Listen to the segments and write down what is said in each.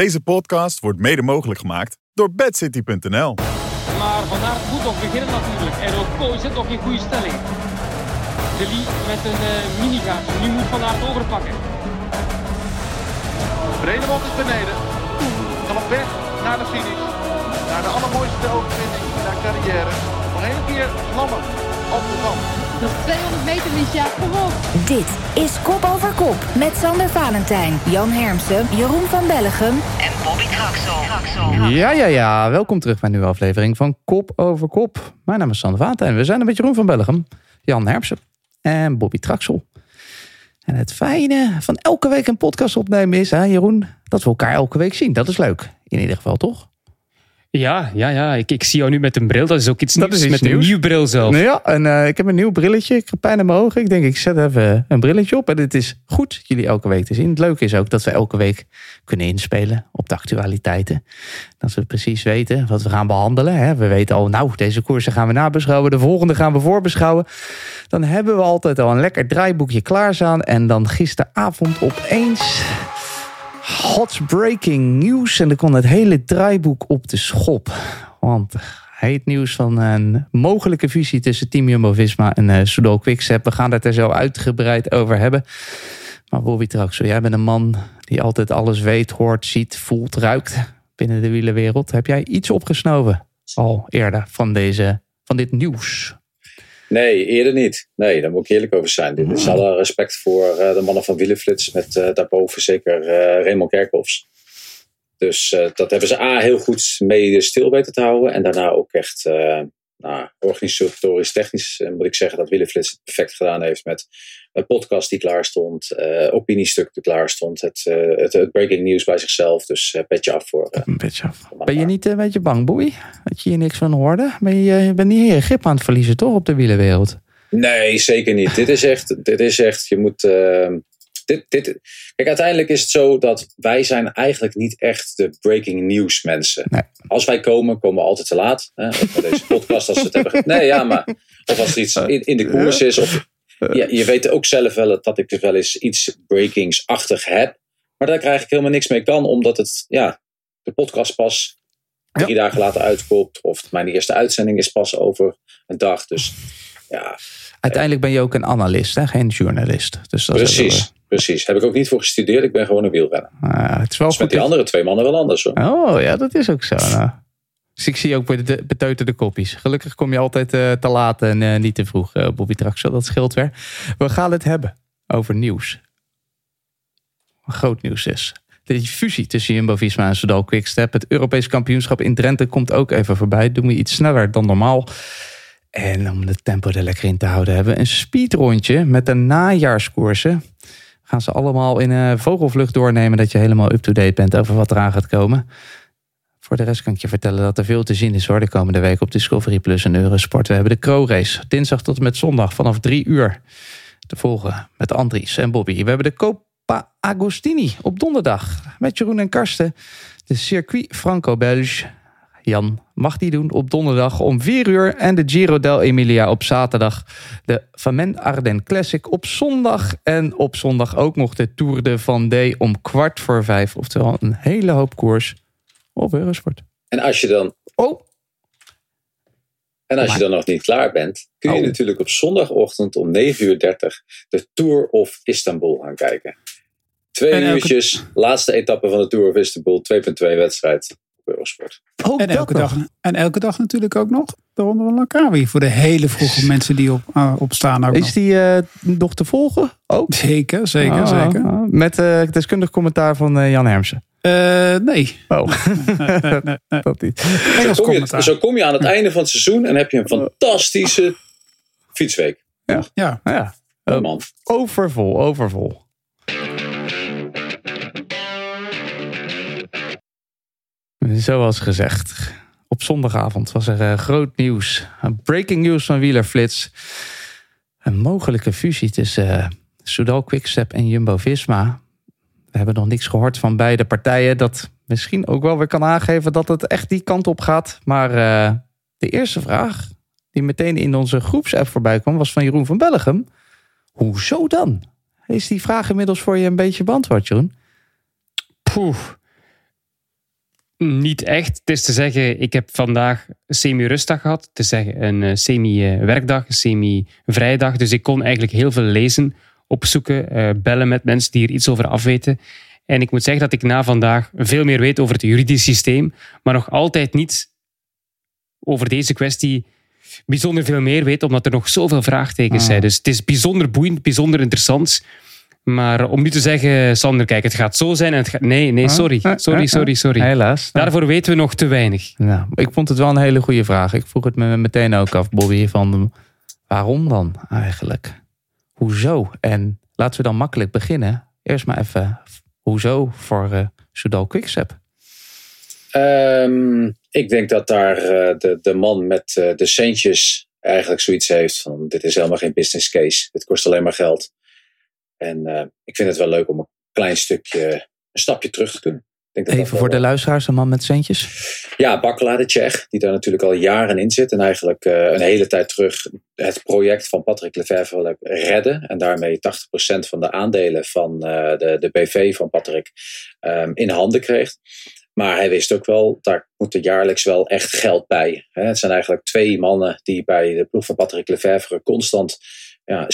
Deze podcast wordt mede mogelijk gemaakt door bedcity.nl. Maar Van Aert moet nog beginnen natuurlijk. En ook Kooi zit nog in goede stelling. De met een uh. Nu moet Van Aert overpakken. Bredemond is beneden. Gaan op weg naar de finish. Naar de allermooiste overwinning in haar carrière. Nog één keer vlammen op de band. Nog 200 meter, Liesja. Kom op. Dit is Kop Over Kop met Sander Valentijn, Jan Hermsen, Jeroen van Bellegem en Bobby Traxel. Ja, ja, ja. Welkom terug bij een nieuwe aflevering van Kop Over Kop. Mijn naam is Sander Valentijn. We zijn er met Jeroen van Bellegem, Jan Hermsen en Bobby Traxel. En het fijne van elke week een podcast opnemen is, hè Jeroen, dat we elkaar elke week zien. Dat is leuk. In ieder geval, toch? Ja, ja, ja. Ik, ik zie jou nu met een bril. Dat is ook iets Dat nieuws. is iets met nieuws. een nieuw bril zelf. Nou ja, en eh, ik heb een nieuw brilletje. Ik heb pijn in mijn ogen. Ik denk, ik zet even een brilletje op. En het is goed jullie elke week te zien. Het leuke is ook dat we elke week kunnen inspelen op de actualiteiten. Dat we precies weten wat we gaan behandelen. Hè. We weten al, nou, deze koersen gaan we nabeschouwen. De volgende gaan we voorbeschouwen. Dan hebben we altijd al een lekker draaiboekje klaarstaan. En dan gisteravond opeens... Hot breaking nieuws. En er kon het hele draaiboek op de schop. Want heet nieuws van een mogelijke fusie tussen Team Jumbo-Visma en uh, Soudal Quickstep. We gaan het er zo uitgebreid over hebben. Maar Bobby Traxel, jij bent een man die altijd alles weet, hoort, ziet, voelt, ruikt binnen de wielerwereld. Heb jij iets opgesnoven al eerder van, deze, van dit nieuws? Nee, eerder niet. Nee, daar moet ik eerlijk over zijn. Dit is alle respect voor uh, de mannen van Wielenflits met uh, daarboven zeker uh, Raymond Kerkhoffs. Dus dat hebben ze A heel goed mee stil weten te houden. En daarna ook echt nou, organisatorisch, technisch moet ik zeggen dat Willeflits het perfect gedaan heeft met een podcast die klaar stond, uh, opiniestuk die klaar stond, het, uh, het, het, breaking news bij zichzelf. Dus uh, petje af voor. een petje af. Ben je niet een beetje bang, Boei? Dat je hier niks van hoorde? Ben je, je bent niet je grip aan het verliezen, toch, op de wielerwereld? Nee, zeker niet. dit is echt, dit is echt, je moet. Dit, dit, kijk, uiteindelijk is het zo dat wij zijn eigenlijk niet echt de breaking news mensen. Nee. Als wij komen, komen we altijd te laat. Hè? Of bij deze podcast als we het hebben. Nee, ja, maar. Of als er iets in, in de koers is. Of, ja, je weet ook zelf wel dat ik er wel eens iets breakingsachtig heb. Maar daar krijg ik helemaal niks mee kan, omdat het, ja, de podcast pas drie ja. dagen later uitkomt. Of mijn eerste uitzending is pas over een dag. Dus ja. Uiteindelijk ben je ook een analist, hè? geen journalist. Dus dat precies, is precies. Heb ik ook niet voor gestudeerd. Ik ben gewoon een wielrenner. Uh, het is wel dus met die andere twee mannen wel anders hoor. Oh ja, dat is ook zo. Nou. Dus ik zie ook beteuterde koppies. Gelukkig kom je altijd uh, te laat en uh, niet te vroeg, uh, Bobby Traxel. Dat scheelt weer. We gaan het hebben over nieuws. Groot nieuws is. De fusie tussen Jumbo-Visma en Soudal Quickstep. Het Europees kampioenschap in Drenthe komt ook even voorbij. Doen we iets sneller dan normaal. En om het tempo er lekker in te houden, hebben we een speedrondje met de najaarskoersen. Gaan ze allemaal in vogelvlucht doornemen dat je helemaal up-to-date bent over wat eraan gaat komen. Voor de rest kan ik je vertellen dat er veel te zien is hoor de komende week op Discovery Plus en Eurosport. We hebben de Crow Race dinsdag tot en met zondag vanaf drie uur te volgen met Andries en Bobby. We hebben de Copa Agostini op donderdag met Jeroen en Karsten. De Circuit Franco-Belge. Jan mag die doen op donderdag om 4 uur. En de Giro del Emilia op zaterdag. De Famen Arden Classic op zondag. En op zondag ook nog de Tour de Vendée om kwart voor vijf. Oftewel een hele hoop koers op Eurosport. En als je dan... Oh! En als je dan nog niet klaar bent, kun je Oh. natuurlijk op zondagochtend om 9 uur 30 de Tour of Istanbul gaan kijken. Twee En elke- uurtjes, laatste etappe van de Tour of Istanbul, 2.2 wedstrijd op Eurosport. Ook En elke, nog. dag, en elke dag natuurlijk ook nog de Ronde van Langkawi. Voor de hele vroege mensen die op, uh, opstaan ook Is nog. die eh, nog te volgen? Oh. Zeker, zeker, Ah, zeker. ah. Met eh, deskundig commentaar van eh, Jan Hermsen. Eh, nee. Oh, Nee, nee, nee, nee. dat niet. Zo kom, je, commentaar. zo kom je aan het einde van het seizoen en heb je een fantastische fietsweek. Ja, Ja, Oh, man. overvol, overvol. Zoals gezegd, op zondagavond was er eh, groot nieuws. Een breaking news van Wielerflits. Een mogelijke fusie tussen eh, Soudal Quickstep en Jumbo-Visma. We hebben nog niks gehoord van beide partijen. Dat misschien ook wel weer kan aangeven dat het echt die kant op gaat. Maar eh, de eerste vraag die meteen in onze groepsapp voorbij kwam... was van Jeroen van Bellegem. Hoezo dan? Is die vraag inmiddels voor je een beetje beantwoord, Jeroen? Poeh. Niet echt. Het is te zeggen, ik heb vandaag semi-rustdag gehad. Te zeggen, een eh, semi-werkdag, een semi-vrijdag. Dus ik kon eigenlijk heel veel lezen, opzoeken, eh, bellen met mensen die er iets over afweten. En ik moet zeggen dat ik na vandaag veel meer weet over het juridisch systeem, maar nog altijd niet over deze kwestie bijzonder veel meer weet, omdat er nog zoveel vraagtekens Ah. zijn. Dus het is bijzonder boeiend, bijzonder interessant. Maar om nu te zeggen, Sander, kijk, het gaat zo zijn en het gaat... Nee, nee, sorry. Ah, Sorry, ah, sorry, ah. sorry. Helaas. Daarvoor weten we nog te weinig. nou, ik vond het wel een hele goede vraag. Ik vroeg het me meteen ook af, Bobby, van waarom dan eigenlijk? Hoezo? En laten we dan makkelijk beginnen. Eerst maar even, hoezo voor eh Soudal Quickstep? Ehm, ik denk dat daar eh, de, de man met eh, de centjes eigenlijk zoiets heeft van dit is helemaal geen business case. Dit kost alleen maar geld. En ik vind het wel leuk om een klein stukje, een stapje terug te doen. Denk dat Even voor de eh, luisteraars, een man met centjes. Ja, Bakkela de Tsjech, die daar natuurlijk al jaren in zit. En eigenlijk eh, een hele tijd terug het project van Patrick Lefevre wil redden. En daarmee 80% van de aandelen van eh, de, de BV van Patrick ehm, in handen kreeg. Maar hij wist ook wel, daar moet er jaarlijks wel echt geld bij. Het zijn eigenlijk twee mannen die bij de ploeg van Patrick Lefevre constant ja,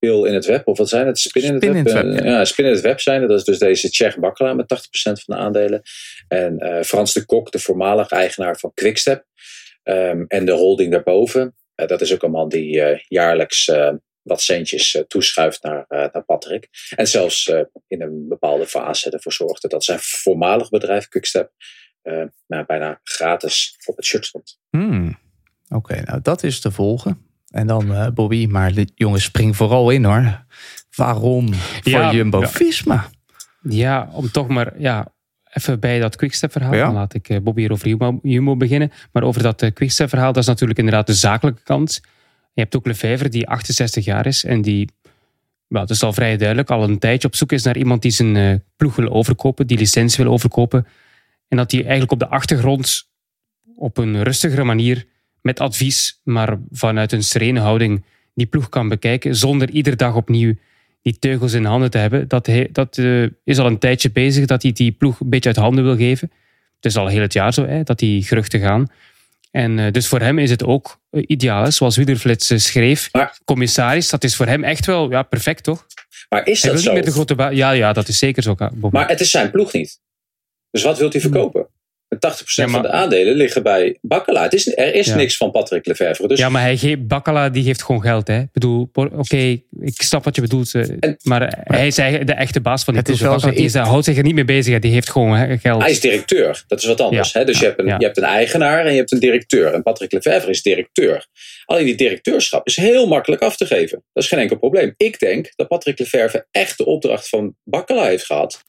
in het web. Of wat zijn het? Spin in het Spin in web. het web, Eh, ja. ja, spin in het web zijn. Dat is dus deze Tsjech Bakkela met 80% van de aandelen. En eh, Frans de Kok, de voormalig eigenaar van Quickstep. Ehm, en de holding daarboven. eh, dat is ook een man die jaarlijks wat centjes toeschuift naar, naar Patrick. En zelfs in een bepaalde fase ervoor zorgde dat zijn voormalig bedrijf Quickstep nou, bijna gratis op het shirt stond. Hmm. Oké, nou dat is te volgen. En dan eh, Bobby, maar de- jongens, spring vooral in hoor. Waarom voor Ja, Jumbo-Visma? Ja, om toch maar ja, even bij dat Quickstep-verhaal. Ja. Dan laat ik eh, Bobby hier over Jumbo, Jumbo beginnen. Maar over dat eh, Quickstep-verhaal, dat is natuurlijk inderdaad de zakelijke kant. Je hebt ook Lefevre, die 68 jaar is en die, wel, het is al vrij duidelijk, al een tijdje op zoek is naar iemand die zijn ploeg wil overkopen, die licentie wil overkopen. En dat hij eigenlijk op de achtergrond op een rustigere manier, met advies, maar vanuit een serene houding, die ploeg kan bekijken, zonder iedere dag opnieuw die teugels in handen te hebben. Dat, hij, dat eh, is al een tijdje bezig dat hij die ploeg een beetje uit handen wil geven. Het is al heel het jaar zo, hè, dat die geruchten gaan. En eh, dus voor hem is het ook eh, ideaal, hè, zoals Wielerflits eh, schreef. Maar- Commissaris, dat is voor hem echt wel ja, perfect, toch? Maar is dat zo? niet meer de grote Ja, ja, dat is zeker zo. Bobby. Maar het is zijn ploeg niet. Dus wat wil hij verkopen? En 80% Ja, maar- van de aandelen liggen bij Bakkela. Het is, er is Ja. niks van Patrick Lefevre. Dus Ja, maar hij geeft, Bakkala die geeft gewoon geld. Hè. Ik bedoel, oké, ik snap wat je bedoelt. eh, En- maar hij is eigenlijk de echte baas van die Het is ploeg. wel Bakkala, zo- die is- houdt zich er niet mee bezig. hè. Die heeft gewoon hè, geld. hij is directeur. Dat is wat anders. Ja. Hè? Dus je, hebt een, Ja. je hebt een eigenaar en je hebt een directeur. En Patrick Lefevre is directeur. Alleen die directeurschap is heel makkelijk af te geven. Dat is geen enkel probleem. Ik denk dat Patrick Lefevre echt de opdracht van Bakkela heeft gehad.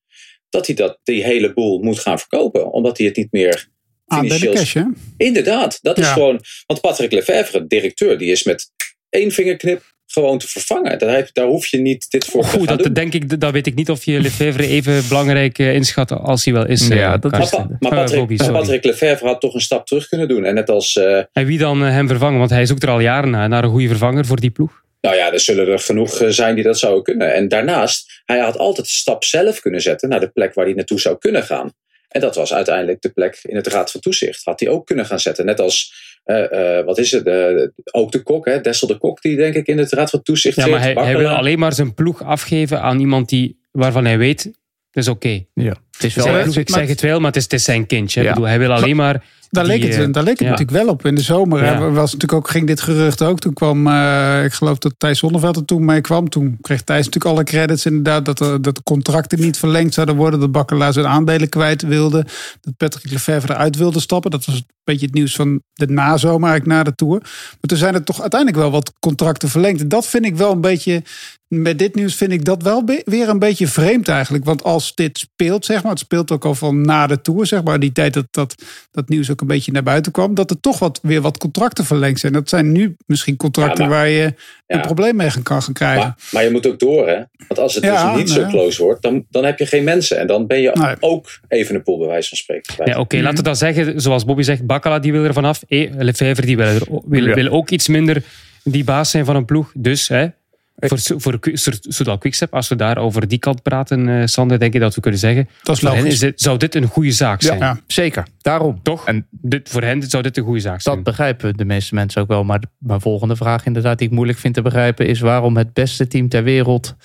Dat hij dat, die hele boel moet gaan verkopen. Omdat hij het niet meer financieel cash, hè? Inderdaad, dat is gewoon. Want Patrick Lefevre, directeur, die is met één vingerknip gewoon te vervangen. Daar, heb- daar hoef je niet dit voor te Goed, gaan dat, doen. denk ik, dat weet ik niet of je Lefevre even belangrijk eh, inschat als hij wel is. eh, Ja, dat is- Maar, maar Eh, Patrick, Bobby. Patrick Lefevre had toch een stap terug kunnen doen. En net als, eh, En wie dan eh, hem vervangen? Want hij zoekt er al jaren naar, naar een goede vervanger voor die ploeg. Nou ja, er zullen er genoeg eh, zijn die dat zouden kunnen. En daarnaast, hij had altijd de stap zelf kunnen zetten naar de plek waar hij naartoe zou kunnen gaan. En dat was uiteindelijk de plek in het Raad van Toezicht. Had hij ook kunnen gaan zetten. Net als, eh, eh, wat is het, eh, ook de kok, hè? Dessel de Kok, die denk ik in het Raad van Toezicht Ja, zit. maar hij, hij wil alleen maar zijn ploeg afgeven aan iemand die, waarvan hij weet, dat is oké. Ja. Het is Ik wel Ik zeg het wel, maar het is, het is zijn kindje. Ja. Ik bedoel, hij wil alleen maar... Daar leek het, eh, daar leek het ja. natuurlijk wel op. In de zomer Ja. was natuurlijk ook, ging dit gerucht ook. Toen kwam, eh, ik geloof dat Thijs Zonneveld er toen mee kwam. Toen kreeg Thijs natuurlijk alle credits inderdaad. Dat, er, dat de contracten niet verlengd zouden worden. Dat Bakkelaar zijn aandelen kwijt wilde. Dat Patrick Lefevre eruit wilde stappen. Dat was een beetje het nieuws van de nazomer eigenlijk na de Tour. Maar toen zijn er toch uiteindelijk wel wat contracten verlengd. En dat vind ik wel een beetje... Met dit nieuws vind ik dat wel weer een beetje vreemd eigenlijk. Want als dit speelt, zeg maar, het speelt ook al van na de Tour, zeg maar, die tijd dat, dat dat nieuws ook een beetje naar buiten kwam, dat er toch wat, weer wat contracten verlengd zijn. Dat zijn nu misschien contracten Ja, maar- waar je Ja. een probleem mee gaan, kan gaan krijgen. Maar, maar je moet ook door, hè? Want als het Ja, dus niet zo close wordt, dan, dan heb je geen mensen. En dan ben je Nee. ook even een pool, bij wijze van spreken. Ja, oké, laten we dan zeggen, zoals Bobby zegt, Bakkala die wil er vanaf. E, Lefevre die wil, er, wil, wil ook iets minder die baas zijn van een ploeg. Dus hè, Voor, voor Soudal Quickstep, als we daar over die kant praten, eh, Sander, denk ik dat we kunnen zeggen. Dat is voor hen logisch. is dit, zou dit een goede zaak zijn. Ja. Zeker, daarom. Toch? En Dit, voor hen zou dit een goede zaak zijn. dat begrijpen de meeste mensen ook wel. Maar mijn volgende vraag inderdaad die ik moeilijk vind te begrijpen... is waarom het beste team ter wereld...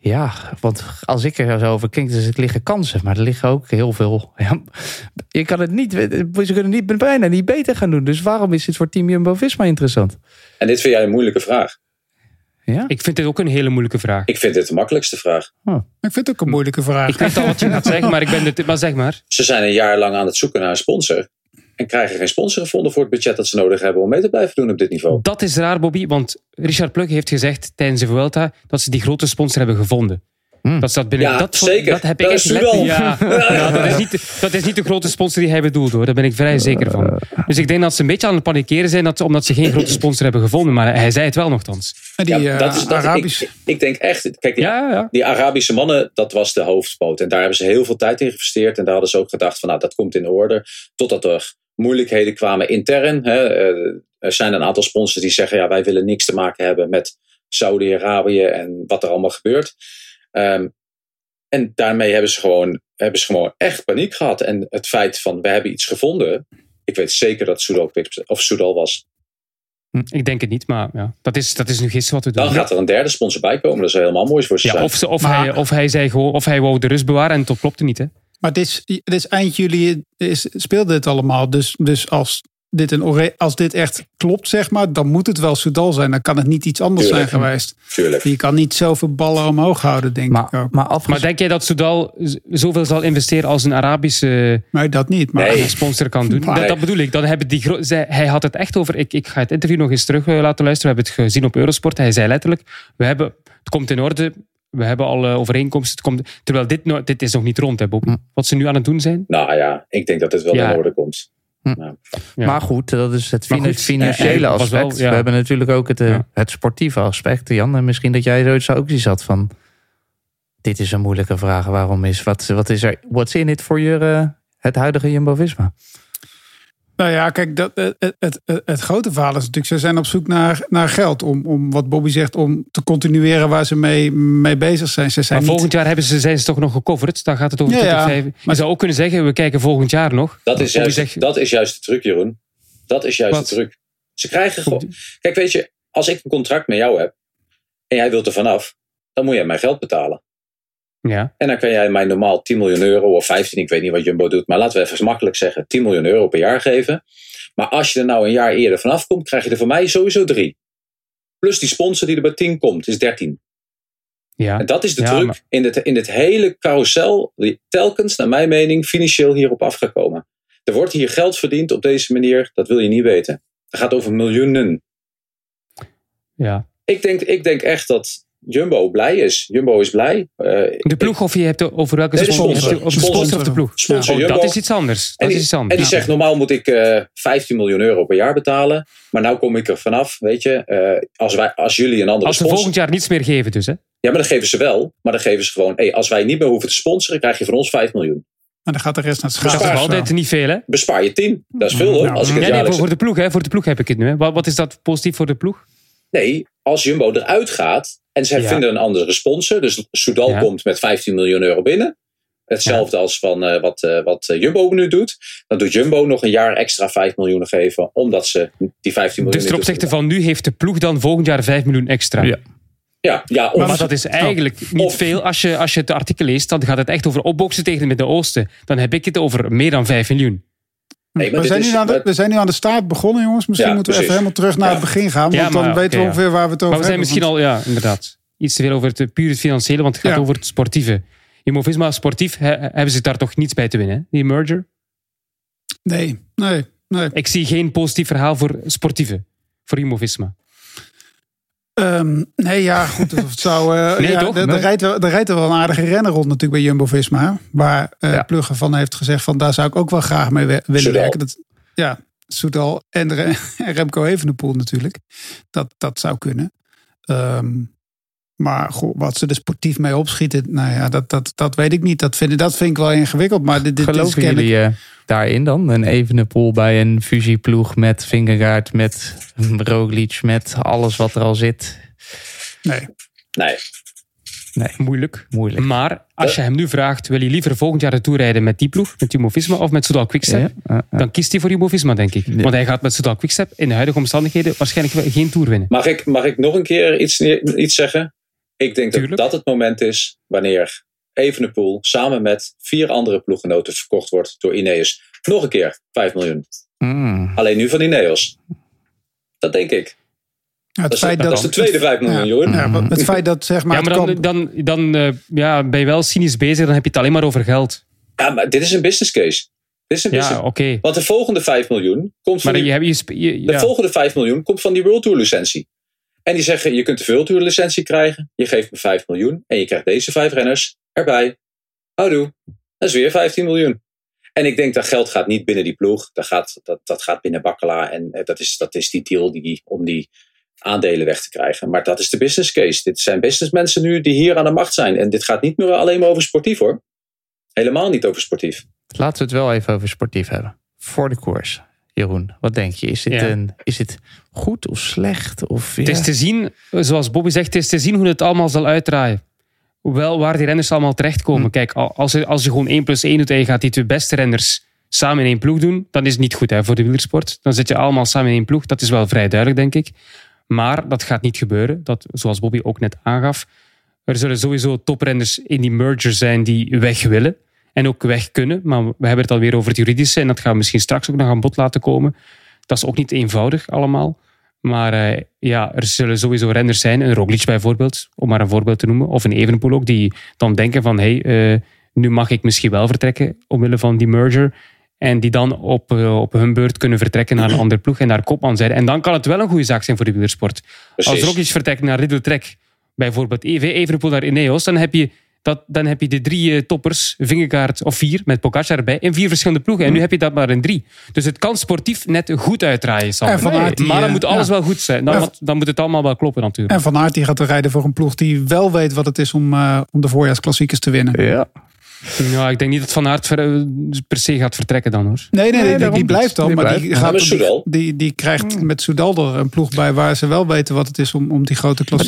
Ja, want als ik er zo over kijk, dus er liggen kansen. Maar er liggen ook heel veel... Ja, je kan het niet... Ze kunnen niet bijna niet beter gaan doen. Dus waarom is dit voor team Jumbo-Visma interessant? En dit vind jij een moeilijke vraag. Ja? Ik vind dit ook een hele moeilijke vraag. Ik vind dit de makkelijkste vraag. Ik vind het ook een moeilijke vraag. Ik weet al wat je gaat zeggen, maar ik ben dit, maar zeg maar. Ze zijn een jaar lang aan het zoeken naar een sponsor. En krijgen geen sponsor gevonden voor het budget dat ze nodig hebben om mee te blijven doen op dit niveau. Dat is raar, Bobby, want Richard Plug heeft gezegd tijdens de Vuelta dat ze die grote sponsor hebben gevonden. Hmm. Dat staat binnen. Ja, dat, zeker. Dat heb ik Dat echt. Ja, ja, dat, is niet, de- dat is niet de grote sponsor die hij bedoelt hoor. Daar ben ik vrij zeker van. Dus ik denk dat ze een beetje aan het panikeren zijn dat, omdat ze geen grote sponsor hebben gevonden. Maar hij zei het wel nogthans. Die Ja, eh, dat is, dat, Arabisch. ik, ik denk echt, kijk, die, Ja, ja. die Arabische mannen, dat was de hoofdpoot. En daar hebben ze heel veel tijd in geïnvesteerd. En daar hadden ze ook gedacht van, nou, dat komt in orde. Totdat er moeilijkheden kwamen intern. Hè. Eh, Er zijn een aantal sponsors die zeggen, ja, wij willen niks te maken hebben met Saudi-Arabië en wat er allemaal gebeurt. Ehm, en daarmee hebben ze, gewoon, hebben ze gewoon echt paniek gehad. En het feit van, we hebben iets gevonden. Ik weet zeker dat Soudal, of Soudal was. Ik denk het niet, maar ja. dat, is, dat is nu gisteren wat we doen. Dan gaat er een derde sponsor bij komen. Dat is helemaal mooi voor ze ja, zijn. of, ze, of, Maar- hij, of, hij zei gewoon, of hij wou de rust bewaren en dat klopte niet. Hè? Maar dit is, dit is eind juli is, speelde het allemaal. Dus, dus als, dit een, als dit echt klopt, zeg maar, dan moet het wel Soudal zijn. Dan kan het niet iets anders Tuurlijk. zijn geweest. Tuurlijk. Je kan niet zoveel ballen omhoog houden, denk ik Maar, ook. maar Maar denk jij dat Soudal zoveel zal investeren als een Arabische Nee, dat niet. Maar Nee. sponsor kan doen? Nee. Dat, dat bedoel ik. Dan hebben die zij- hij had het echt over. Ik, ik ga het interview nog eens terug eh, laten luisteren. We hebben het gezien op Eurosport. Hij zei letterlijk: we hebben, Het komt in orde. We hebben al eh, overeenkomsten. Het komt, terwijl dit, dit is nog niet rond, hè, Bobby? Hm. Wat ze nu aan het doen zijn. Nou ja, ik denk dat het wel Ja. in orde komt. Ja. Maar goed, dat is het goed, financiële eh, wel, aspect. ja. We hebben natuurlijk ook het, eh, Ja. het sportieve aspect. Jan, en misschien dat jij zoiets ook iets had van... Dit is een moeilijke vraag. Waarom is... Wat, wat is er... What's in it voor je, eh, het huidige Jumbo-Visma? Nou ja, kijk, dat, het, het, het, het grote verhaal is natuurlijk, ze zijn op zoek naar, naar geld. Om, om wat Bobby zegt, om te continueren waar ze mee, mee bezig zijn. Ze zijn Maar niet, volgend jaar hebben ze, zijn ze toch nog gecoverd. Dan gaat het over Ja, ja. 2025. Je zou ook kunnen zeggen: we kijken volgend jaar nog. Dat is, juist, zegt- dat is juist de truc, Jeroen. Dat is juist Wat? de truc. Ze krijgen gewoon. Kijk, weet je, als ik een contract met jou heb en jij wilt er vanaf, dan moet jij mij geld betalen. Ja. En dan kan jij mij normaal 10 miljoen euro of 15, ik weet niet wat Jumbo doet, maar laten we even makkelijk zeggen, 10 miljoen euro per jaar geven. Maar als je er nou een jaar eerder vanaf komt, krijg je er van mij sowieso drie. Plus die sponsor die er bij 10 komt, is 13. ja. En dat is de Ja, truc maar- in, dit, in dit hele carousel, die telkens, naar mijn mening, financieel hierop afgekomen. Er wordt hier geld verdiend op deze manier, dat wil je niet weten. Het gaat over miljoenen. ja. Ik denk, ik denk echt dat Jumbo blij is. Jumbo is blij. Eh, De ploeg, of je hebt over welke Nee, sponsor? sponsor. Of de sponsor of de Sponsor. ploeg? Sponsor Oh, Jumbo. dat is iets anders. En Dat die, is iets en anders. die zegt, normaal moet ik eh 15 miljoen euro per jaar betalen. Maar nou kom ik er vanaf, weet je. eh, als, wij, als jullie een andere Als ze sponsor... volgend jaar niets meer geven, dus hè? Ja, maar dan geven ze wel. Maar dan geven ze gewoon... Hey, als wij niet meer hoeven te sponsoren, krijg je van ons 5 miljoen. en dan gaat de rest naar het Dat is schaatsen. altijd niet veel, hè? Bespaar je 10. Dat is veel hoor. Nou, Als ik het Nee, nee, voor, de ploeg, hè? Voor de ploeg heb ik het nu. Hè? Wat, wat is dat positief voor de ploeg? Nee, als Jumbo eruit gaat en ze Ja. vinden een andere sponsor, dus Soudal Ja. komt met 15 miljoen euro binnen. Hetzelfde als van eh, wat, eh, wat eh, Jumbo nu doet. Dan doet Jumbo nog een jaar extra 5 miljoen geven, omdat ze die 15 miljoen. Dus ten niet opzichte van nu heeft de ploeg dan volgend jaar 5 miljoen extra. Ja. Ja, ja of, Maar dat is eigenlijk niet Of- veel. Als je, als je het artikel leest, dan gaat het echt over opboksen tegen het Midden-Oosten. Dan heb ik het over meer dan 5 miljoen. Nee, maar We zijn, is, nu aan de, maar- we zijn nu aan de staart begonnen, jongens. Misschien Ja, moeten we even helemaal terug naar Ja. het begin gaan. Ja, Want dan weten we ongeveer waar we het over Maar we zijn hebben. misschien al, ja, inderdaad, iets te veel over het puur het financiële, want het gaat Ja. over het sportieve. Jumbo-Visma sportief he- hebben ze daar toch niets bij te winnen, hè? die merger? Nee, nee, nee. Ik zie geen positief verhaal voor sportieve, voor Jumbo-Visma. Ehm, nee, ja, goed. Het zou, eh, Nee, ja, toch? Er, er Nee. rijdt wel, er rijdt er wel een aardige renner rond natuurlijk bij Jumbo-Visma. Waar eh Ja. Plugge van heeft gezegd van daar zou ik ook wel graag mee we- willen werken. Dat, ja, Soudal en, en Remco Evenepoel natuurlijk. Dat, dat zou kunnen. Ehm, maar goh, wat ze er sportief mee opschieten, nou ja, dat, dat, dat weet ik niet. Dat vind, ik- dat vind ik wel ingewikkeld. Maar dit, dit is Geloven kennelijk... jullie eh, daarin dan? Een Evenepoel bij een fusieploeg met Vingegaard, met Roglic, met alles wat er al zit. Nee. Nee. Nee, Moeilijk. moeilijk. Maar als je hem nu vraagt, wil je liever volgend jaar de Tour rijden met die ploeg, met Jumbo-Visma of met Soudal Quickstep? Ja, ja, ja. Dan kiest hij voor Jumbo-Visma, denk ik. Want hij gaat met Soudal Quickstep in de huidige omstandigheden waarschijnlijk wel geen Tour winnen. Mag ik, mag ik nog een keer iets, iets zeggen? Ik denk Tuurlijk. dat dat het moment is wanneer Evenepoel samen met vier andere ploeggenoten verkocht wordt door Ineos. Nog een keer 5 miljoen. Mm. Alleen nu van Ineos. Dat denk ik. Ja, het Dat is, feit dat is de tweede 5 miljoen, ja, ja, het feit dat zeg maar, ja, dan, kamp- dan, dan eh, ja, ben je wel cynisch bezig, dan heb je het alleen maar over geld. Ja, maar dit is een business case. Dit is een Ja, business... oké. Want de volgende 5 miljoen komt van Maar die, je, hebt je, je- de ja. volgende 5 miljoen komt van die World Tour licentie. En die zeggen, je kunt de World Tour licentie krijgen. Je geeft me 5 miljoen. En je krijgt deze vijf renners erbij. Houdoe. Dat is weer 15 miljoen. En ik denk dat geld gaat niet binnen die ploeg. Dat gaat, dat, dat gaat binnen Bakkela. En eh, dat is, dat is die deal die, om die aandelen weg te krijgen. Maar dat is de business case. Dit zijn businessmensen nu die hier aan de macht zijn. En dit gaat niet meer alleen maar over sportief hoor. Helemaal niet over sportief. Laten we het wel even over sportief hebben. Voor de koers. Jeroen, wat denk je? Is dit, Ja. een, is dit goed of slecht? Of, Het is te zien, zoals Bobby zegt, het is te zien hoe het allemaal zal uitdraaien. Hoewel waar die renners allemaal terechtkomen. Hm. Kijk, al- als je, als je gewoon 1 plus 1 doet en je gaat die twee beste renners samen in één ploeg doen, dan is het niet goed hè, voor de wielersport. Dan zit je allemaal samen in één ploeg. Dat is wel vrij duidelijk, denk ik. Maar dat gaat niet gebeuren. Dat, zoals Bobby ook net aangaf. Er zullen sowieso toprenners in die merger zijn die weg willen. En ook weg kunnen. Maar we hebben het alweer over het juridische. En dat gaan we misschien straks ook nog aan bod laten komen. Dat is ook niet eenvoudig allemaal. Maar eh, ja, er zullen sowieso renners zijn. Een Roglic bijvoorbeeld, om maar een voorbeeld te noemen. Of een Evenepoel ook, die dan denken van... Hey, eh, nu mag ik misschien wel vertrekken omwille van die merger. En die dan op, eh, op hun beurt kunnen vertrekken naar een andere ploeg en daar kopman zijn. En dan kan het wel een goede zaak zijn voor de wielersport. Precies. Als Roglic vertrekt naar Riddle Trek, bijvoorbeeld EV, Evenepoel naar Ineos, dan heb je, dat, dan heb je de drie eh, toppers, Vingegaard of vier, met Pogacar erbij, in vier verschillende ploegen. En nu heb je dat maar in drie. Dus het kan sportief net goed uitdraaien, Sander. En Van Aert die, maar dan eh, moet alles ja. wel goed zijn. Dan, dan moet het allemaal wel kloppen natuurlijk. En Van Aert die gaat er rijden voor een ploeg die wel weet wat het is om, eh, om de voorjaarsklassiekers te winnen. Ja. Ja, ik denk niet dat Van Aert eh, per se gaat vertrekken dan hoor. Nee, nee, nee, Nee, die, blijft dan. Die maar die, gaat, die, die, die krijgt met Soudal er een ploeg bij waar ze wel weten wat het is om, om die grote Maar is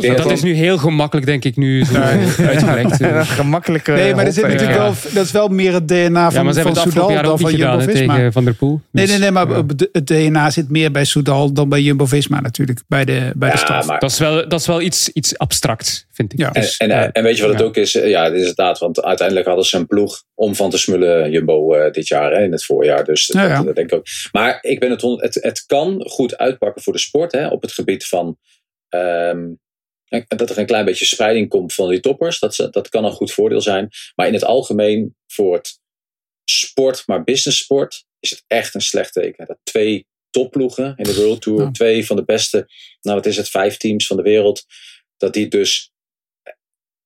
denk toch dat is nu heel gemakkelijk, denk ik, nu zo uitgelegd. een gemakkelijke... Nee, maar er zit natuurlijk wel, dat is wel meer het DNA Ja, van, maar ze van Soudal dan ook van Jumbo-Visma. tegen Van der Poel. Nee, Dus, nee, nee, maar ja. het DNA zit meer bij Soudal dan bij Jumbo-Visma natuurlijk. Bij de, bij de Ja, staf. maar Dat is wel, dat is wel iets, iets abstract, vind ik. Ja. En, Dus, en, eh, en weet je wat het ja. ook is? Eh, Ja, dit is inderdaad. Want uiteindelijk hadden ze een ploeg om van te smullen Jumbo eh, dit jaar hè, in het voorjaar. Dus Ja, dat, ja. dat denk ik ook. Maar ik ben het, het, het kan goed uitpakken voor de sport hè, op het gebied van. ehm, dat er een klein beetje spreiding komt van die toppers. Dat, ze- dat kan een goed voordeel zijn. Maar in het algemeen voor het sport, maar business sport, is het echt een slecht teken. Dat twee topploegen in de World Tour, Ja. twee van de beste, nou wat is het, vijf teams van de wereld, dat die dus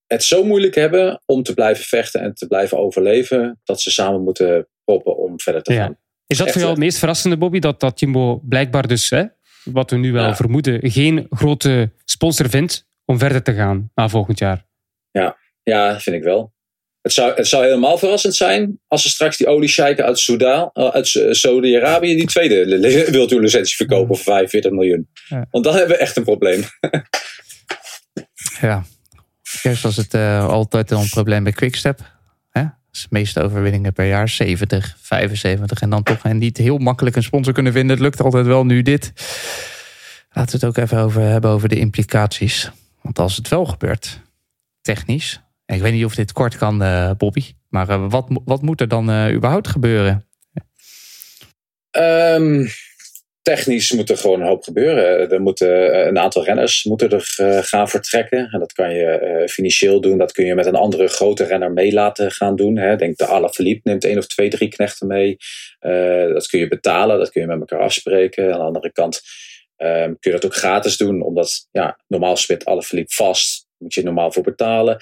het zo moeilijk hebben om te blijven vechten en te blijven overleven, dat ze samen moeten proppen om verder te Ja. gaan. Is dat Echt, voor jou het eh, meest verrassende, Bobby? Dat, dat Jumbo blijkbaar dus, hè, wat we nu wel Ja. vermoeden, geen grote sponsor vindt om verder te gaan na volgend jaar? Ja, vind ik wel. Het zou, het zou helemaal verrassend zijn als ze straks die oliesheiken uit, eh, uit Sa- Saudi-Arabië die tweede li- li- World Tour licentie verkopen voor 45 miljoen. Ja. Want dan hebben we echt een probleem. Ja. Eerst was het eh, altijd al een probleem bij Quickstep. Hè? Is de meeste overwinningen per jaar. 70, 75. En dan toch en niet heel makkelijk een sponsor kunnen vinden. Het lukt altijd wel, nu dit. Laten we het ook even over hebben over de implicaties. Want als het wel gebeurt, technisch. En ik weet niet of dit kort kan, eh, Bobby. Maar eh, wat, wat moet er dan überhaupt gebeuren? Ehm, technisch moet er gewoon een hoop gebeuren. Er moeten eh, een aantal renners moeten er eh, gaan vertrekken. En dat kan je eh, financieel doen. Dat kun je met een andere grote renner mee laten gaan doen. Denk de Alaphilippe neemt één of twee, drie knechten mee. Eh, dat kun je betalen. Dat kun je met elkaar afspreken. Aan de andere kant ehm, kun je dat ook gratis doen. Omdat ja, normaal spit Alaphilippe vast. Moet je normaal voor betalen.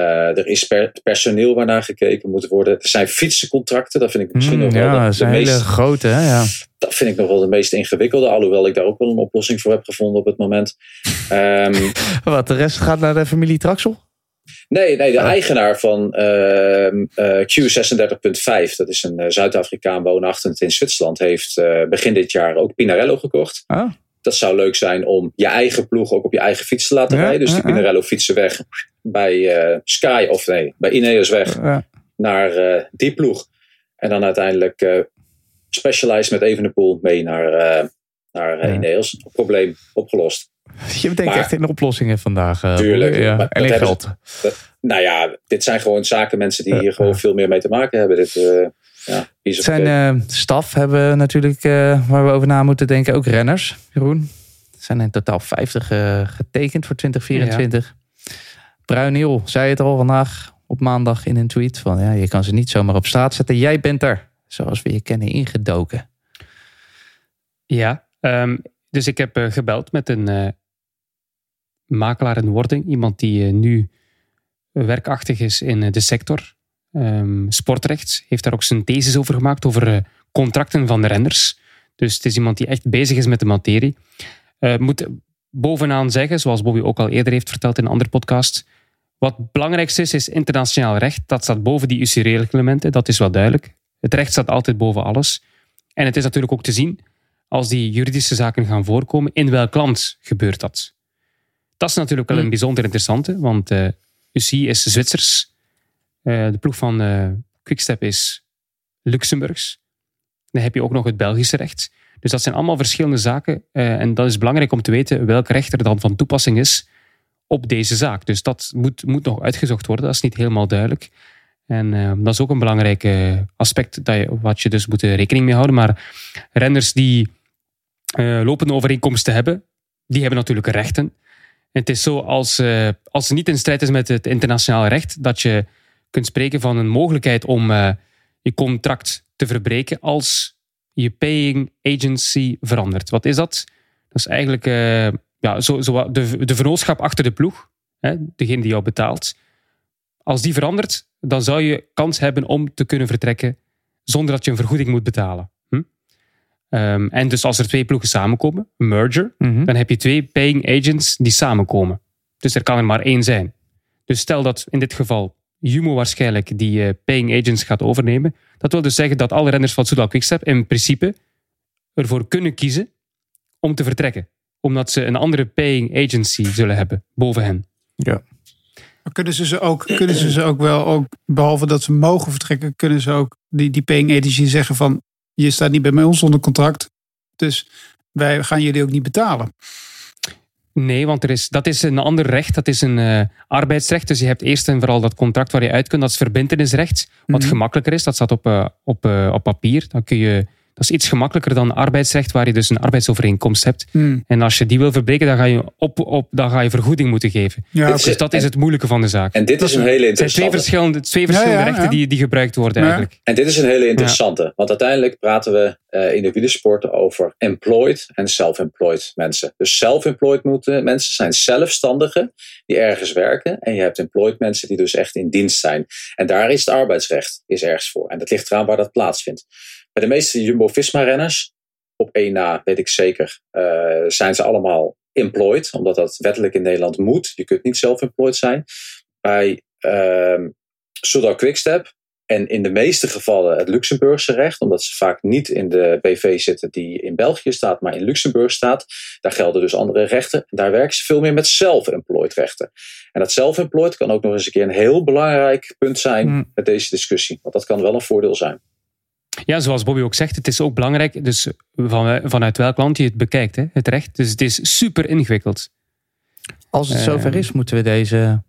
Eh, er is per- personeel waarnaar gekeken moet worden. Er zijn fietsencontracten. Dat vind ik misschien Hmm, nog wel ja, de, dat is de een hele grote. Hè? Ja. dat vind ik nog wel de meest ingewikkelde. Alhoewel ik daar ook wel een oplossing voor heb gevonden op het moment. Ehm, Wat, de rest gaat naar de familie Traxel? nee, nee, de eigenaar van ehm, eh, Q36.5, dat is een eh, Zuid-Afrikaan woonachtig in Zwitserland, heeft begin dit jaar ook Pinarello gekocht. Ah. Dat zou leuk zijn om je eigen ploeg ook op je eigen fiets te laten Ja, rijden. Dus die Pinarello fietsen weg bij eh, Sky, of nee, bij Ineos weg naar eh, die ploeg. En dan uiteindelijk eh Specialized met Evenepoel mee naar, naar. Ineos. Probleem opgelost. Je bedenkt Maar- echt in oplossingen vandaag. Tuurlijk, Ja. maar En in dat hebben geld. Nou ja, dit zijn gewoon zaken, mensen die hier gewoon veel meer mee te maken hebben. Dit, ja, Zijn eh, staf hebben we natuurlijk, eh, waar we over na moeten denken, ook renners. Jeroen, er zijn in totaal 50 eh, getekend voor 2024. Bruineel zei het al vandaag op maandag in een tweet. Van ja, je kan ze niet zomaar op straat zetten. Jij bent er, zoals we je kennen, ingedoken. Ja, ehm, dus ik heb gebeld met een makelaar in wording. Iemand die nu werkachtig is in de sector. Ehm, sportrecht. Heeft daar ook zijn thesis over gemaakt, over eh, contracten van de renners. Dus het is iemand die echt bezig is met de materie. Eh moet bovenaan zeggen, zoals Bobby ook al eerder heeft verteld in een andere podcast. Wat het belangrijkste is, is internationaal recht. Dat staat boven die UC-reglementen, dat is wel duidelijk. Het recht staat altijd boven alles. En het is natuurlijk ook te zien als die juridische zaken gaan voorkomen, in welk land gebeurt dat? Dat is natuurlijk wel een bijzonder interessante, want eh UCI is Zwitsers. Eh, de ploeg van eh Quickstep is Luxemburgs. Dan heb je ook nog het Belgische recht. Dus dat zijn allemaal verschillende zaken. eh, en dat is belangrijk om te weten welk recht er dan van toepassing is op deze zaak. Dus dat moet, moet nog uitgezocht worden. Dat is niet helemaal duidelijk. En dat is ook een belangrijk aspect dat je, wat je dus moet rekening mee houden. Maar renners die lopende overeenkomsten hebben, die hebben natuurlijk rechten. En het is zo, als, als het niet in strijd is met het internationale recht, dat je kunt spreken van een mogelijkheid om eh, je contract te verbreken als je paying agency verandert. Wat is dat? Dat is eigenlijk eh, ja, zo, zo, de, de vernootschap achter de ploeg, hè, degene die jou betaalt. Als die verandert, dan zou je kans hebben om te kunnen vertrekken zonder dat je een vergoeding moet betalen. Hm? Ehm, en dus als er twee ploegen samenkomen, een merger, Mhm. dan heb je twee paying agents die samenkomen. Dus er kan er maar één zijn. Dus stel dat in dit geval Jumo waarschijnlijk die eh, paying agents gaat overnemen. Dat wil dus zeggen dat alle renners van Soudal Quickstep in principe ervoor kunnen kiezen om te vertrekken. Omdat ze een andere paying agency zullen hebben boven hen. Ja. Maar kunnen ze ze ook, kunnen ze ze ook wel, ook, behalve dat ze mogen vertrekken, kunnen ze ook die, die paying agency zeggen van je staat niet bij ons onder contract, dus wij gaan jullie ook niet betalen. Nee, want er is, dat is een ander recht. Dat is een eh, arbeidsrecht. Dus je hebt eerst en vooral dat contract waar je uit kunt. Dat is verbindenisrecht. Wat Mhm. gemakkelijker is. Dat staat op, eh, op, eh, op papier. Dan kun je, dat is iets gemakkelijker dan arbeidsrecht, waar je dus een arbeidsovereenkomst hebt. Hmm. En als je die wil verbreken, dan ga je, op, op, dan ga je vergoeding moeten geven. Ja. Dus dat is het moeilijke van de zaak. En dit is een hele Het zijn twee interessante. verschillende, twee verschillende Ja, ja, rechten ja. Die, die gebruikt worden Ja. eigenlijk. En dit is een hele interessante. Want uiteindelijk praten we eh, in de wielersporten over employed en self-employed mensen. Dus self-employed moeten mensen zijn zelfstandigen die ergens werken. En je hebt employed mensen die dus echt in dienst zijn. En daar is het arbeidsrecht is ergens voor. En dat ligt eraan waar dat plaatsvindt. Bij de meeste Jumbo-Visma-renners, op één na weet ik zeker, eh, zijn ze allemaal employed. Omdat dat wettelijk in Nederland moet. Je kunt niet self-employed zijn. Bij ehm Soudal Quickstep en in de meeste gevallen het Luxemburgse recht, omdat ze vaak niet in de BV zitten die in België staat, maar in Luxemburg staat. Daar gelden dus andere rechten. Daar werken ze veel meer met self-employed rechten. En dat self-employed kan ook nog eens een keer een heel belangrijk punt zijn Hmm. met deze discussie. Want dat kan wel een voordeel zijn. Ja, zoals Bobby ook zegt, het is ook belangrijk dus van, vanuit welk land je het bekijkt, hè, het recht. Dus het is super ingewikkeld. Als het Eh, zover is, moeten we deze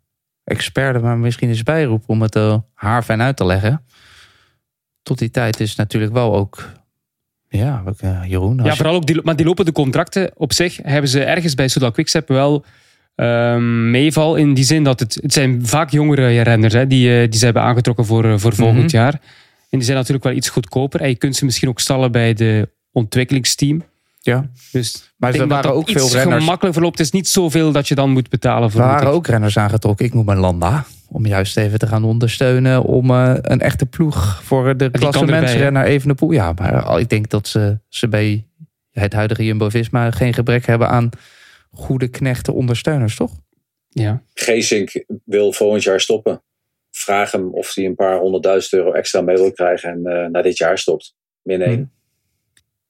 expert er maar misschien eens bijroepen om het uh, haarfijn uit te leggen. Tot die tijd is het natuurlijk wel ook. Ja, ook, uh, Jeroen. Ja, je- vooral ook die, maar die lopende contracten op zich hebben ze ergens bij Soudal Quickstep wel ehm, meeval. In die zin dat het, het zijn vaak jongere renners hè, die, eh, die ze hebben aangetrokken voor, eh, voor volgend Mhm. jaar. En die zijn natuurlijk wel iets goedkoper. En je kunt ze misschien ook stallen bij de ontwikkelingsteam. ja. Dus Maar ik er denk waren dat ook dat veel iets renners. gemakkelijk verloopt. Het is niet zoveel dat je dan moet betalen Er voor. waren moet ik- ook renners aangetrokken. Ik noem een Landa. Om juist even te gaan ondersteunen. Om eh, een echte ploeg voor de klassementsrenner even de poel. Ja, maar ik denk dat ze, ze bij het huidige Jumbo-Visma geen gebrek hebben aan goede knechten ondersteuners, toch? Ja. Geesink wil volgend jaar stoppen. Vraag hem of hij een paar honderdduizend euro extra mee wil krijgen en eh na dit jaar stopt. Min één.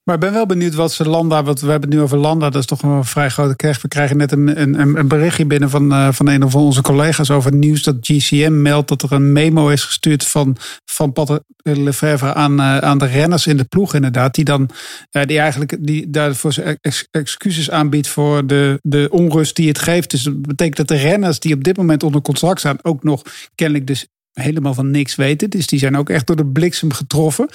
Maar ik ben wel benieuwd wat ze Landa, wat we hebben het nu over Landa, dat is toch een vrij grote kreeg. We krijgen net een, een, een berichtje binnen van, uh, van een van onze collega's over het nieuws dat GCM meldt dat er een memo is gestuurd van, van Patrick Lefevre aan, uh, aan de renners in de ploeg inderdaad. Die dan uh, die eigenlijk die daarvoor ex, excuses aanbiedt voor de, de onrust die het geeft. Dus dat betekent dat de renners die op dit moment onder contract staan ook nog kennelijk dus helemaal van niks weten. Dus die zijn ook echt door de bliksem getroffen.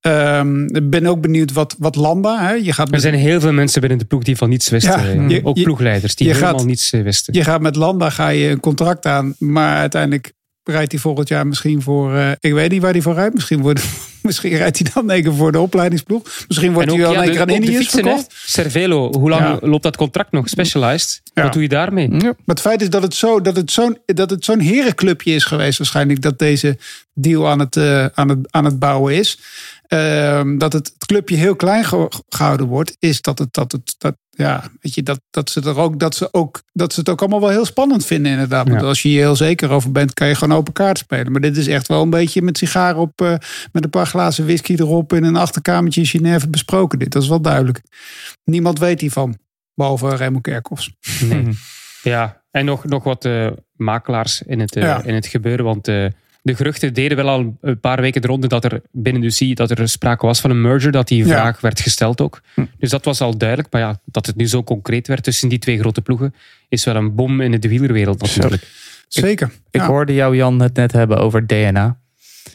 Um, ik ben ook benieuwd wat, wat Landa. Hè? Je gaat Er zijn heel veel mensen binnen de ploeg die van niets wisten. Ja, je, ook ploegleiders die helemaal gaat, niets wisten. Je gaat met Landa ga je een contract aan, maar uiteindelijk rijdt hij volgend jaar misschien voor. Uh, ik weet niet waar hij voor rijdt. Misschien, wordt, misschien rijdt hij dan één voor de opleidingsploeg. Misschien wordt hij wel ja, een keer aan Indiërs verkocht. Cervelo, hoe lang ja. loopt dat contract nog? Specialized. Ja. Wat doe je daarmee? Maar het feit is dat het zo'n dat het zo'n dat het zo'n herenclubje is geweest, waarschijnlijk dat deze deal aan het, uh, aan het, aan het bouwen is. Uh, dat het, het, clubje heel klein gehouden wordt, is dat het dat het dat ja, weet je, dat, dat ze er ook dat ze ook dat ze het ook allemaal wel heel spannend vinden, inderdaad. Want als je je heel zeker over bent, kan je gewoon open kaart spelen. Maar dit is echt wel een beetje met sigaren op, uh, met een paar glazen whisky erop in een achterkamertje in Genève besproken. Dit, dat is wel duidelijk. Niemand weet hiervan, behalve Raymond Kerkhoffs. Nee. ja, en nog, nog wat uh, makelaars in het, uh, ja. in het gebeuren, want de geruchten deden wel al een paar weken de ronde dat er binnen de UC dat er sprake was van een merger, dat die vraag ja. werd gesteld ook. Hm. Dus dat was al duidelijk. Maar ja, dat het nu zo concreet werd tussen die twee grote ploegen, is wel een bom in de wielerwereld natuurlijk. Zeker. Ik, ik hoorde jou Jan het net hebben over DNA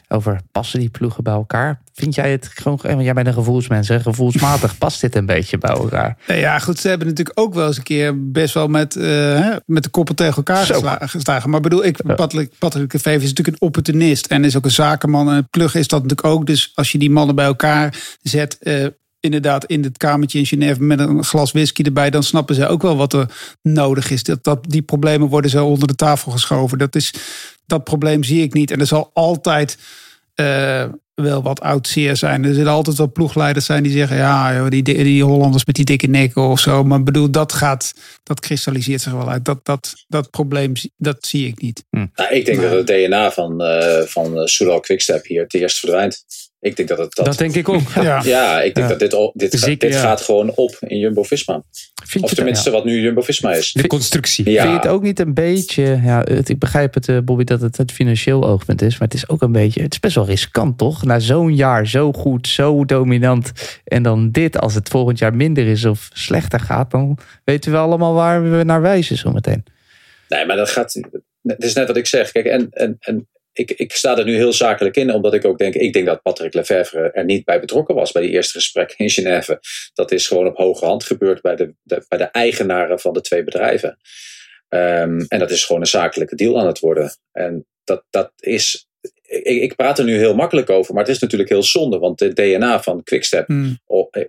over passen die ploegen bij elkaar. Vind jij het gewoon, want jij bent een gevoelsmens, hè? gevoelsmatig past dit een beetje bij elkaar? Ja, goed, ze hebben natuurlijk ook wel eens een keer best wel met, uh, met de koppen tegen elkaar geslagen. Maar bedoel, ik. Patrick, Patrick Lefevre is natuurlijk een opportunist en is ook een zakenman. En Plug is dat natuurlijk ook. Dus als je die mannen bij elkaar zet, uh, inderdaad in het kamertje in Genève met een glas whisky erbij, dan snappen ze ook wel wat er nodig is. Dat, dat, die problemen worden zo onder de tafel geschoven. Dat, is, dat probleem zie ik niet. En er zal altijd uh, wel wat oud zeer zijn. Er zullen altijd wel ploegleiders zijn die zeggen: ja, joh, die, die Hollanders met die dikke nekken of zo. Maar bedoel, dat gaat, dat kristalliseert zich wel uit. Dat, dat, dat probleem, dat zie ik niet. Hm. Nou, ik denk maar, dat het DNA van, uh, van Soudal Quickstep hier het eerst verdwijnt. Ik denk dat het dat, dat denk ik ook. Ja, ja ik denk ja. dat dit, dit, Zeker, gaat, dit ja. gaat gewoon op in Jumbo Visma. Vind of tenminste, wat nu Jumbo Visma is. De constructie. Vind je het ook niet een beetje. Ja, het, ik begrijp het, uh, Bobby, dat het het financieel oogpunt is. Maar het is ook een beetje. Het is best wel riskant, toch? Na zo'n jaar zo goed, zo dominant. En dan dit, als het volgend jaar minder is of slechter gaat. dan weten we allemaal waar we naar wijzen zometeen. Nee, maar dat gaat. Het is net wat ik zeg. Kijk, en, en, en ik, ik sta er nu heel zakelijk in, omdat ik ook denk, ik denk dat Patrick Lefevre er niet bij betrokken was bij die eerste gesprekken in Genève. Dat is gewoon op hoge hand gebeurd bij de, de bij de eigenaren van de twee bedrijven. Um, en dat is gewoon een zakelijke deal aan het worden. En dat, dat is. Ik, ik praat er nu heel makkelijk over, maar het is natuurlijk heel zonde, want de DNA van Quickstep, mm.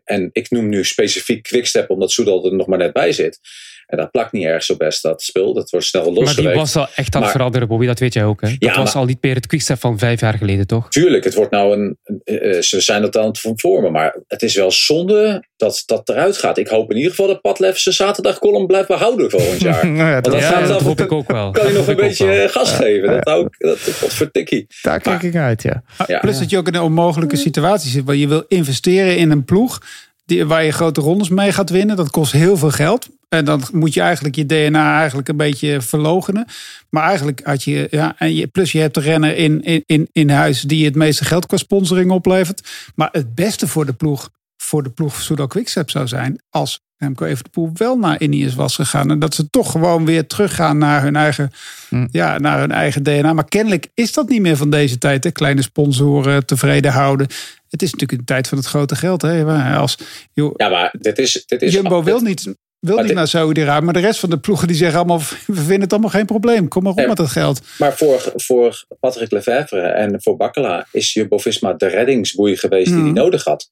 en ik noem nu specifiek Quickstep omdat Soedal er nog maar net bij zit. En dat plakt niet erg zo best, dat spul. Dat wordt snel losgeweekt. Maar die was al echt aan het veranderen, Bobby. Dat weet jij ook, hè? Dat Ja, was maar- al niet meer het quickstep van vijf jaar geleden, toch? Tuurlijk, het wordt nou een. eh, ze zijn dat aan het vormen. Maar het is wel zonde dat dat eruit gaat. Ik hoop in ieder geval dat Padlef zijn zaterdagcolumn blijft behouden volgend jaar. Nou ja, Want dan dat, gaat dat dan- hoop ik ook wel. kan hij Dat nog een beetje eh, gas geven. Dat hou ik. Dat wat verdikkie. daar kijk ik uit, ja. Ja. Plus dat je ook in een onmogelijke situatie zit. Waar je wil investeren in een ploeg die, waar je grote rondes mee gaat winnen. Dat kost heel veel geld. En dan moet je eigenlijk je DNA eigenlijk een beetje verlogenen. Maar eigenlijk had je, ja, en je, plus je hebt de renner in, in, in, in huis die het meeste geld qua sponsoring oplevert. Maar het beste voor de ploeg, voor de ploeg Soudal Quickstep zou zijn als Remco Evenepoel wel naar Ineos was gegaan. En dat ze toch gewoon weer teruggaan naar hun eigen, Hm. ja, naar hun eigen DNA. Maar kennelijk is dat niet meer van deze tijd. Hè? Kleine sponsoren tevreden houden. Het is natuurlijk een tijd van het grote geld. Hè? Als, joh, Ja, maar dit is. Dit is Jumbo dit- wil niet, wil maar niet naar Saudi-Arabië. Maar de rest van de ploegen die zeggen allemaal... we vinden het allemaal geen probleem. Kom maar op met dat geld. Maar voor, voor Patrick Lefevre en voor Bakkela is Jumbo Visma de reddingsboei geweest die hij nodig had.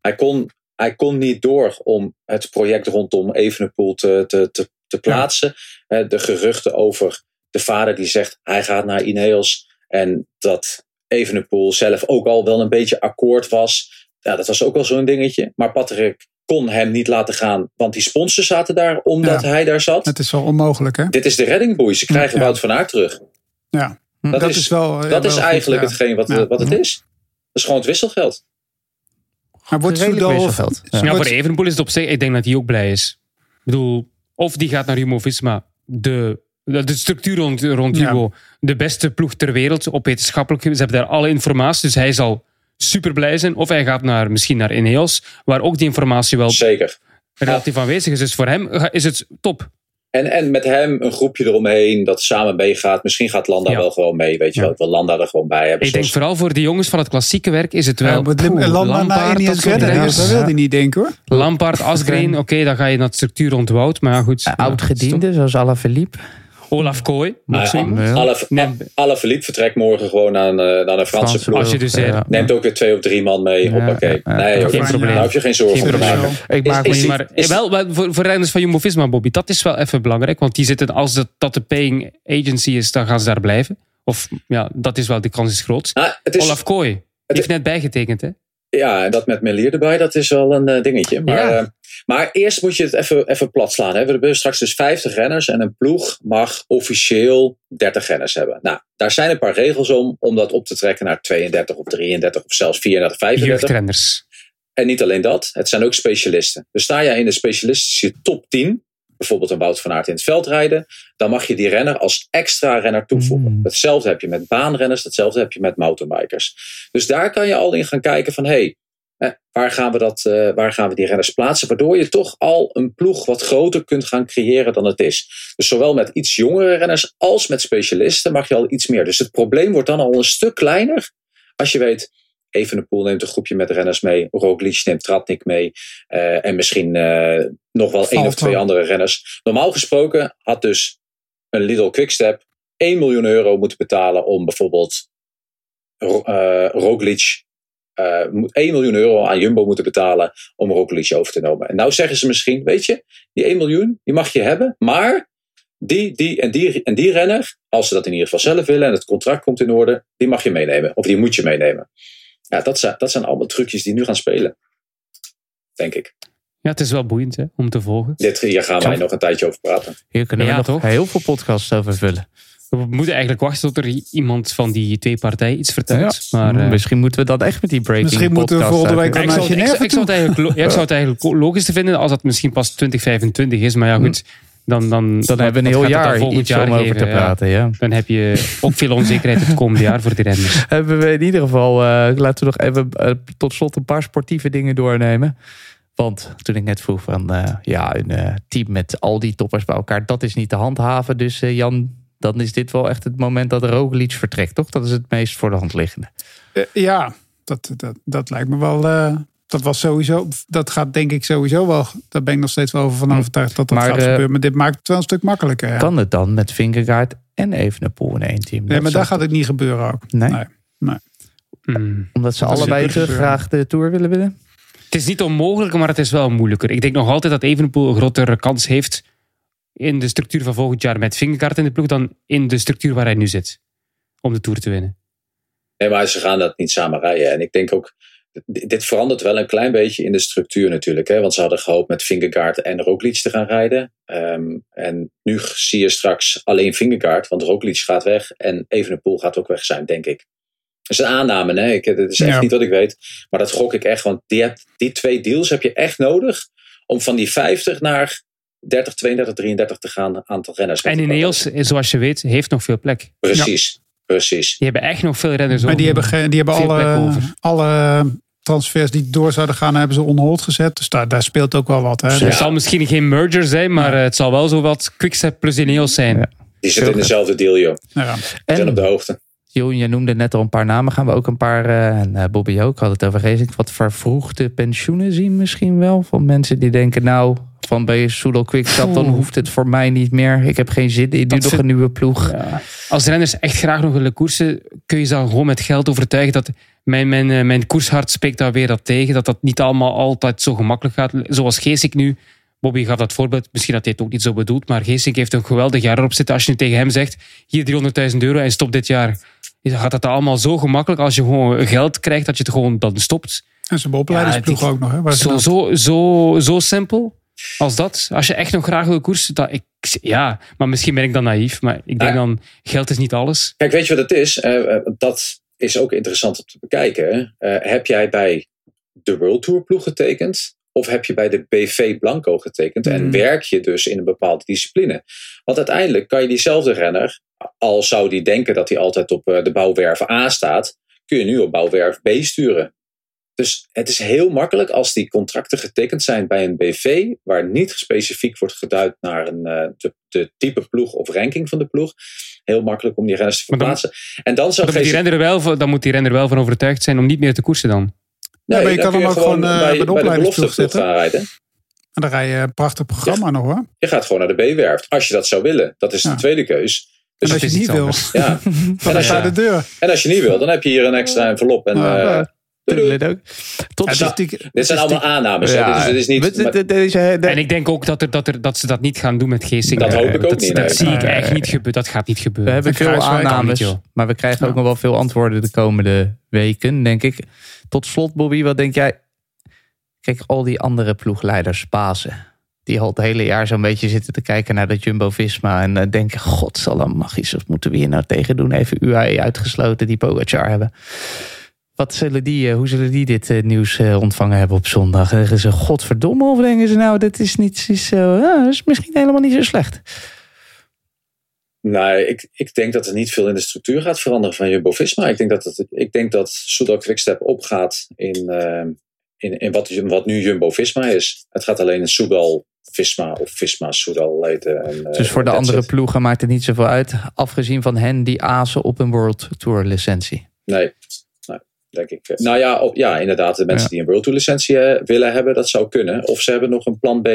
Hij kon, hij kon niet door om het project rondom Evenepoel te, te, te, te plaatsen. De geruchten over de vader die zegt hij gaat naar Ineos. En dat Evenepoel zelf ook al wel een beetje akkoord was. Ja, dat was ook wel zo'n dingetje. Maar Patrick kon hem niet laten gaan, want die sponsors zaten daar omdat Ja. hij daar zat. Het is wel onmogelijk, hè? Dit is de reddingboei. Ze krijgen Ja. Wout van Aert terug. Ja, Dat, dat is, is wel... ja, dat is wel goed, eigenlijk ja. hetgeen wat, Ja. wat het is. Dat is gewoon het wisselgeld. Maar wordt Soudal- wisselveld. Ja. Ja, voor Evenepoel is het op zich, ik denk dat hij ook blij is. Ik bedoel, of die gaat naar Jumbo-Visma, de, de structuur rond, rond Ja. De beste ploeg ter wereld op wetenschappelijk gebied. Ze hebben daar alle informatie, dus hij zal super blij zijn. Of hij gaat naar, misschien naar Ineos, waar ook die informatie wel Zeker. relatief aanwezig is. Dus voor hem is het top. En, en met hem een groepje eromheen dat samen meegaat. Misschien gaat Landa Ja. wel gewoon mee. Weet je Ja. wel, ik wil Landa er gewoon bij hebben. Ik denk vooral voor de jongens van het klassieke werk is het wel... Ja, poeh, Landa naar Lampaard, Ineos dat wil hij niet denken hoor. Lampaard, Asgreen, oké, dan ga je naar het structuur rond Wout. Maar ja, goed. Oud-gediende, zoals Alaphilippe. Olaf Kooi. Nou ja, alle, verliep vertrekt morgen gewoon aan, eh, naar een Franse ploeg. Als je dus Ja. zegt, Neemt ook weer twee of drie man mee. Ja, Hoppakee. ja, ja. Nee, joh, Geen daar- probleem. Daar hoef je geen zorgen Geen voor te probleem. maken. Ik maak Is- me is- niet... Maar is- wel, voor, voor renners van Jumbo-Visma, Bobby, dat is wel even belangrijk. Want die zitten, als dat, dat de paying agency is, dan gaan ze daar blijven. Of ja, dat is wel, de kans is groot. Nou, is, Olaf Kooi, die het- heeft net bijgetekend, hè? Ja, en dat met Melier erbij, dat is wel een eh, dingetje. Maar, Ja. eh, maar eerst moet je het even, even plat slaan. Hè. We hebben straks dus 50 renners en een ploeg mag officieel 30 renners hebben. Nou, daar zijn een paar regels om, om dat op te trekken naar 32 of 33 of zelfs 34, 35. Jeugdrenners. En niet alleen dat, het zijn ook specialisten. Dus sta jij in de specialistische top 10, bijvoorbeeld een Wout van Aert in het veld rijden, dan mag je die renner als extra renner toevoegen. Mm. Hetzelfde heb je met baanrenners, hetzelfde heb je met mountainbikers. Dus daar kan je al in gaan kijken van, hé, hey, waar, gaan we dat, eh, waar gaan we die renners plaatsen? Waardoor je toch al een ploeg wat groter kunt gaan creëren dan het is. Dus zowel met iets jongere renners als met specialisten mag je al iets meer. Dus het probleem wordt dan al een stuk kleiner als je weet, Evenepoel neemt een groepje met renners mee. Roglic neemt Tratnik mee. eh, en misschien eh, nog wel één of twee andere renners. Normaal gesproken had dus een Lidl Quickstep 1 miljoen euro moeten betalen om bijvoorbeeld eh, Roglic eh, moet 1 miljoen euro aan Jumbo moeten betalen om Roglic over te nemen. En nou zeggen ze misschien, weet je, die 1 miljoen, die mag je hebben, maar die, die en die en die renner, als ze dat in ieder geval zelf willen en het contract komt in orde, die mag je meenemen. Of die moet je meenemen. Ja, dat zijn, dat zijn allemaal trucjes die nu gaan spelen. Denk ik. Ja, het is wel boeiend hè, om te volgen. Dit, hier gaan wij nog een tijdje over praten. Hier kunnen we Ja, nog toch? heel veel podcasts over vullen. We moeten eigenlijk wachten tot er iemand van die twee partijen iets vertelt. Maar, eh, Misschien moeten we dat echt met die breaking Misschien moeten we podcast volgende week ik, naar zou, het- ik, Genève zou- ik zou het eigenlijk, ik zou het eigenlijk logisch te vinden als dat misschien pas 2025 is. Maar ja, goed. Dan, dan, Dan hebben we een heel jaar volgend iets jaar om over geven, te praten. Ja. Dan heb je ook veel onzekerheid het komende jaar voor die renners. Hebben we in ieder geval, eh, laten we nog even eh, tot slot een paar sportieve dingen doornemen. Want toen ik net vroeg van, eh, ja, een eh, team met al die toppers bij elkaar, dat is niet te handhaven. Dus eh, Jan, dan is dit wel echt het moment dat Roglic vertrekt, toch? Dat is het meest voor de hand liggende. Ja, dat, dat, dat lijkt me wel. Dat was sowieso. Dat gaat denk ik sowieso wel. Daar ben ik nog steeds wel over van overtuigd dat dat Maar, gaat eh, gebeuren. Maar dit maakt het wel een stuk makkelijker. Ja. Kan het dan met Vingegaard en Evenepoel in één team? nee, Dat maar daar gaat het niet gebeuren ook. Nee? Nee. Hmm. Omdat ze Dat allebei te graag de Tour willen winnen? Het is niet onmogelijk, maar het is wel moeilijker. Ik denk nog altijd dat Evenepoel een grotere kans heeft in de structuur van volgend jaar met Vingegaard in de ploeg dan in de structuur waar hij nu zit. Om de Tour te winnen. Nee, maar ze gaan dat niet samen rijden. En ik denk ook, dit verandert wel een klein beetje in de structuur natuurlijk. Hè? Want ze hadden gehoopt met Vingegaard en Roglic te gaan rijden. Ehm, en nu zie je straks alleen Vingegaard, want Roglic gaat weg en Evenepoel gaat ook weg zijn, denk ik. Dat is een aanname, hè? Ik, het is echt Ja. niet wat ik weet. Maar dat gok ik echt, want die, hebt- die twee deals heb je echt nodig om van die 50 naar 30, 32, 33 te gaan aantal renners. En elkaar. Ineos, zoals je weet, heeft nog veel plek. Precies, precies. Die hebben echt nog veel renners Maar die over. hebben, die hebben alle, over. alle transfers die door zouden gaan, hebben ze on hold gezet. Dus daar, daar speelt ook wel wat. Hè? Het Ja. zal misschien geen merger zijn, maar eh, het zal wel zo wat Quickstep plus Ineos zijn. Ja. Die zitten in dezelfde deal, joh. Ja. Die zijn op de hoogte. Jeroen, je noemde net al een paar namen. Gaan we ook een paar, eh, en eh, Bobby ook, had het over Racing, wat vervroegde pensioenen zien misschien wel? Van mensen die denken, nou, van bij Soudal Quickstep, dan hoeft het voor mij niet meer. Ik heb geen zin, ik doe Dat nog een nieuwe ploeg. Ja. Als renners echt graag nog willen koersen, kun je ze dan gewoon met geld overtuigen dat mijn, mijn, eh, mijn koershart spreekt daar weer dat tegen. Dat dat niet allemaal altijd zo gemakkelijk gaat. Zoals Geesink nu. Bobby gaf dat voorbeeld. Misschien dat hij het ook niet zo bedoelt. Maar Geesink heeft een geweldig jaar erop zitten. Als je nu tegen hem zegt, hier 300.000 euro en stop dit jaar. Dan gaat dat allemaal zo gemakkelijk als je gewoon geld krijgt dat je het gewoon dan stopt. En opleidingsploeg Ja, ook nog. Hè, Zo, zo, zo, zo simpel als dat. Als je echt nog graag wil koersen. Dat ik, ja, maar misschien ben ik dan naïef. Maar ik denk dan, geld is niet alles. Kijk, weet je wat het is? Eh, eh, dat is ook interessant om te bekijken. Eh, heb jij bij de World Tour ploeg getekend? Of heb je bij de BV Blanco getekend en Hmm. werk je dus in een bepaalde discipline? Want uiteindelijk kan je diezelfde renner, al zou die denken dat hij altijd op de bouwwerf A staat, kun je nu op bouwwerf B sturen. Dus het is heel makkelijk als die contracten getekend zijn bij een BV, waar niet specifiek wordt geduid naar een, eh, de, de type ploeg of ranking van de ploeg. Heel makkelijk om die renners te Maar dan- verplaatsen. en dan zou Dan moet, die er wel, van- dan moet die renner wel van overtuigd zijn om niet meer te koersen dan. Nee, maar je dan kan hem ook gewoon, eh, bij de opleidingsploeg belofteploeg zetten. gaan rijden. En dan rij je een prachtig programma nog hoor. Je gaat gewoon naar de B-werf. Als je dat zou willen. Dat is Ja. de tweede keus. En Dus als je niet wil, anders. ja. dan de deur. En als je niet wil, dan heb je hier een extra envelop. En, Ja, ook. Tot die- Dit zijn allemaal aannames. Ja, is, niet, we- maar- de- deze, de- En ik denk ook dat, er, dat, er, dat ze dat niet gaan doen met Geesink. Dat hoop ik ook dat, niet, Dat nee. zie ik echt niet gebeuren. Dat gaat niet we gebeuren. hebben Van veel aannames, niet, maar we krijgen ook nog wel veel antwoorden de komende weken, denk ik. Tot slot, Bobby, wat denk jij? Kijk, al die andere ploegleiders, Pasen, die al het hele jaar zo'n beetje zitten te kijken naar dat Jumbo-Visma en eh, denken, god, zal een magisch, wat moeten we hier nou tegen doen? Even UAE uitgesloten, die Pogacar hebben. Wat zullen die, eh, hoe zullen die dit eh, nieuws eh, ontvangen hebben op zondag? Zeggen ze, godverdomme, of denken ze nou, dit is niet dat is misschien helemaal niet zo slecht. Nee, ik, ik denk dat er niet veel in de structuur gaat veranderen van Jumbo-Visma. Ik denk dat, het, ik denk dat Soudal Quickstep opgaat in, eh, in, in wat, wat nu Jumbo-Visma is. Het gaat alleen een Soudal Visma of Visma Soudal heten. En, Dus voor de andere ploegen maakt het niet zoveel uit. Afgezien van hen die azen op een World Tour licentie. Nee, denk ik. eh, Nou ja, op, ja inderdaad. De mensen Ja. die een World Tour licentie eh, willen hebben, dat zou kunnen. Of ze hebben nog een plan B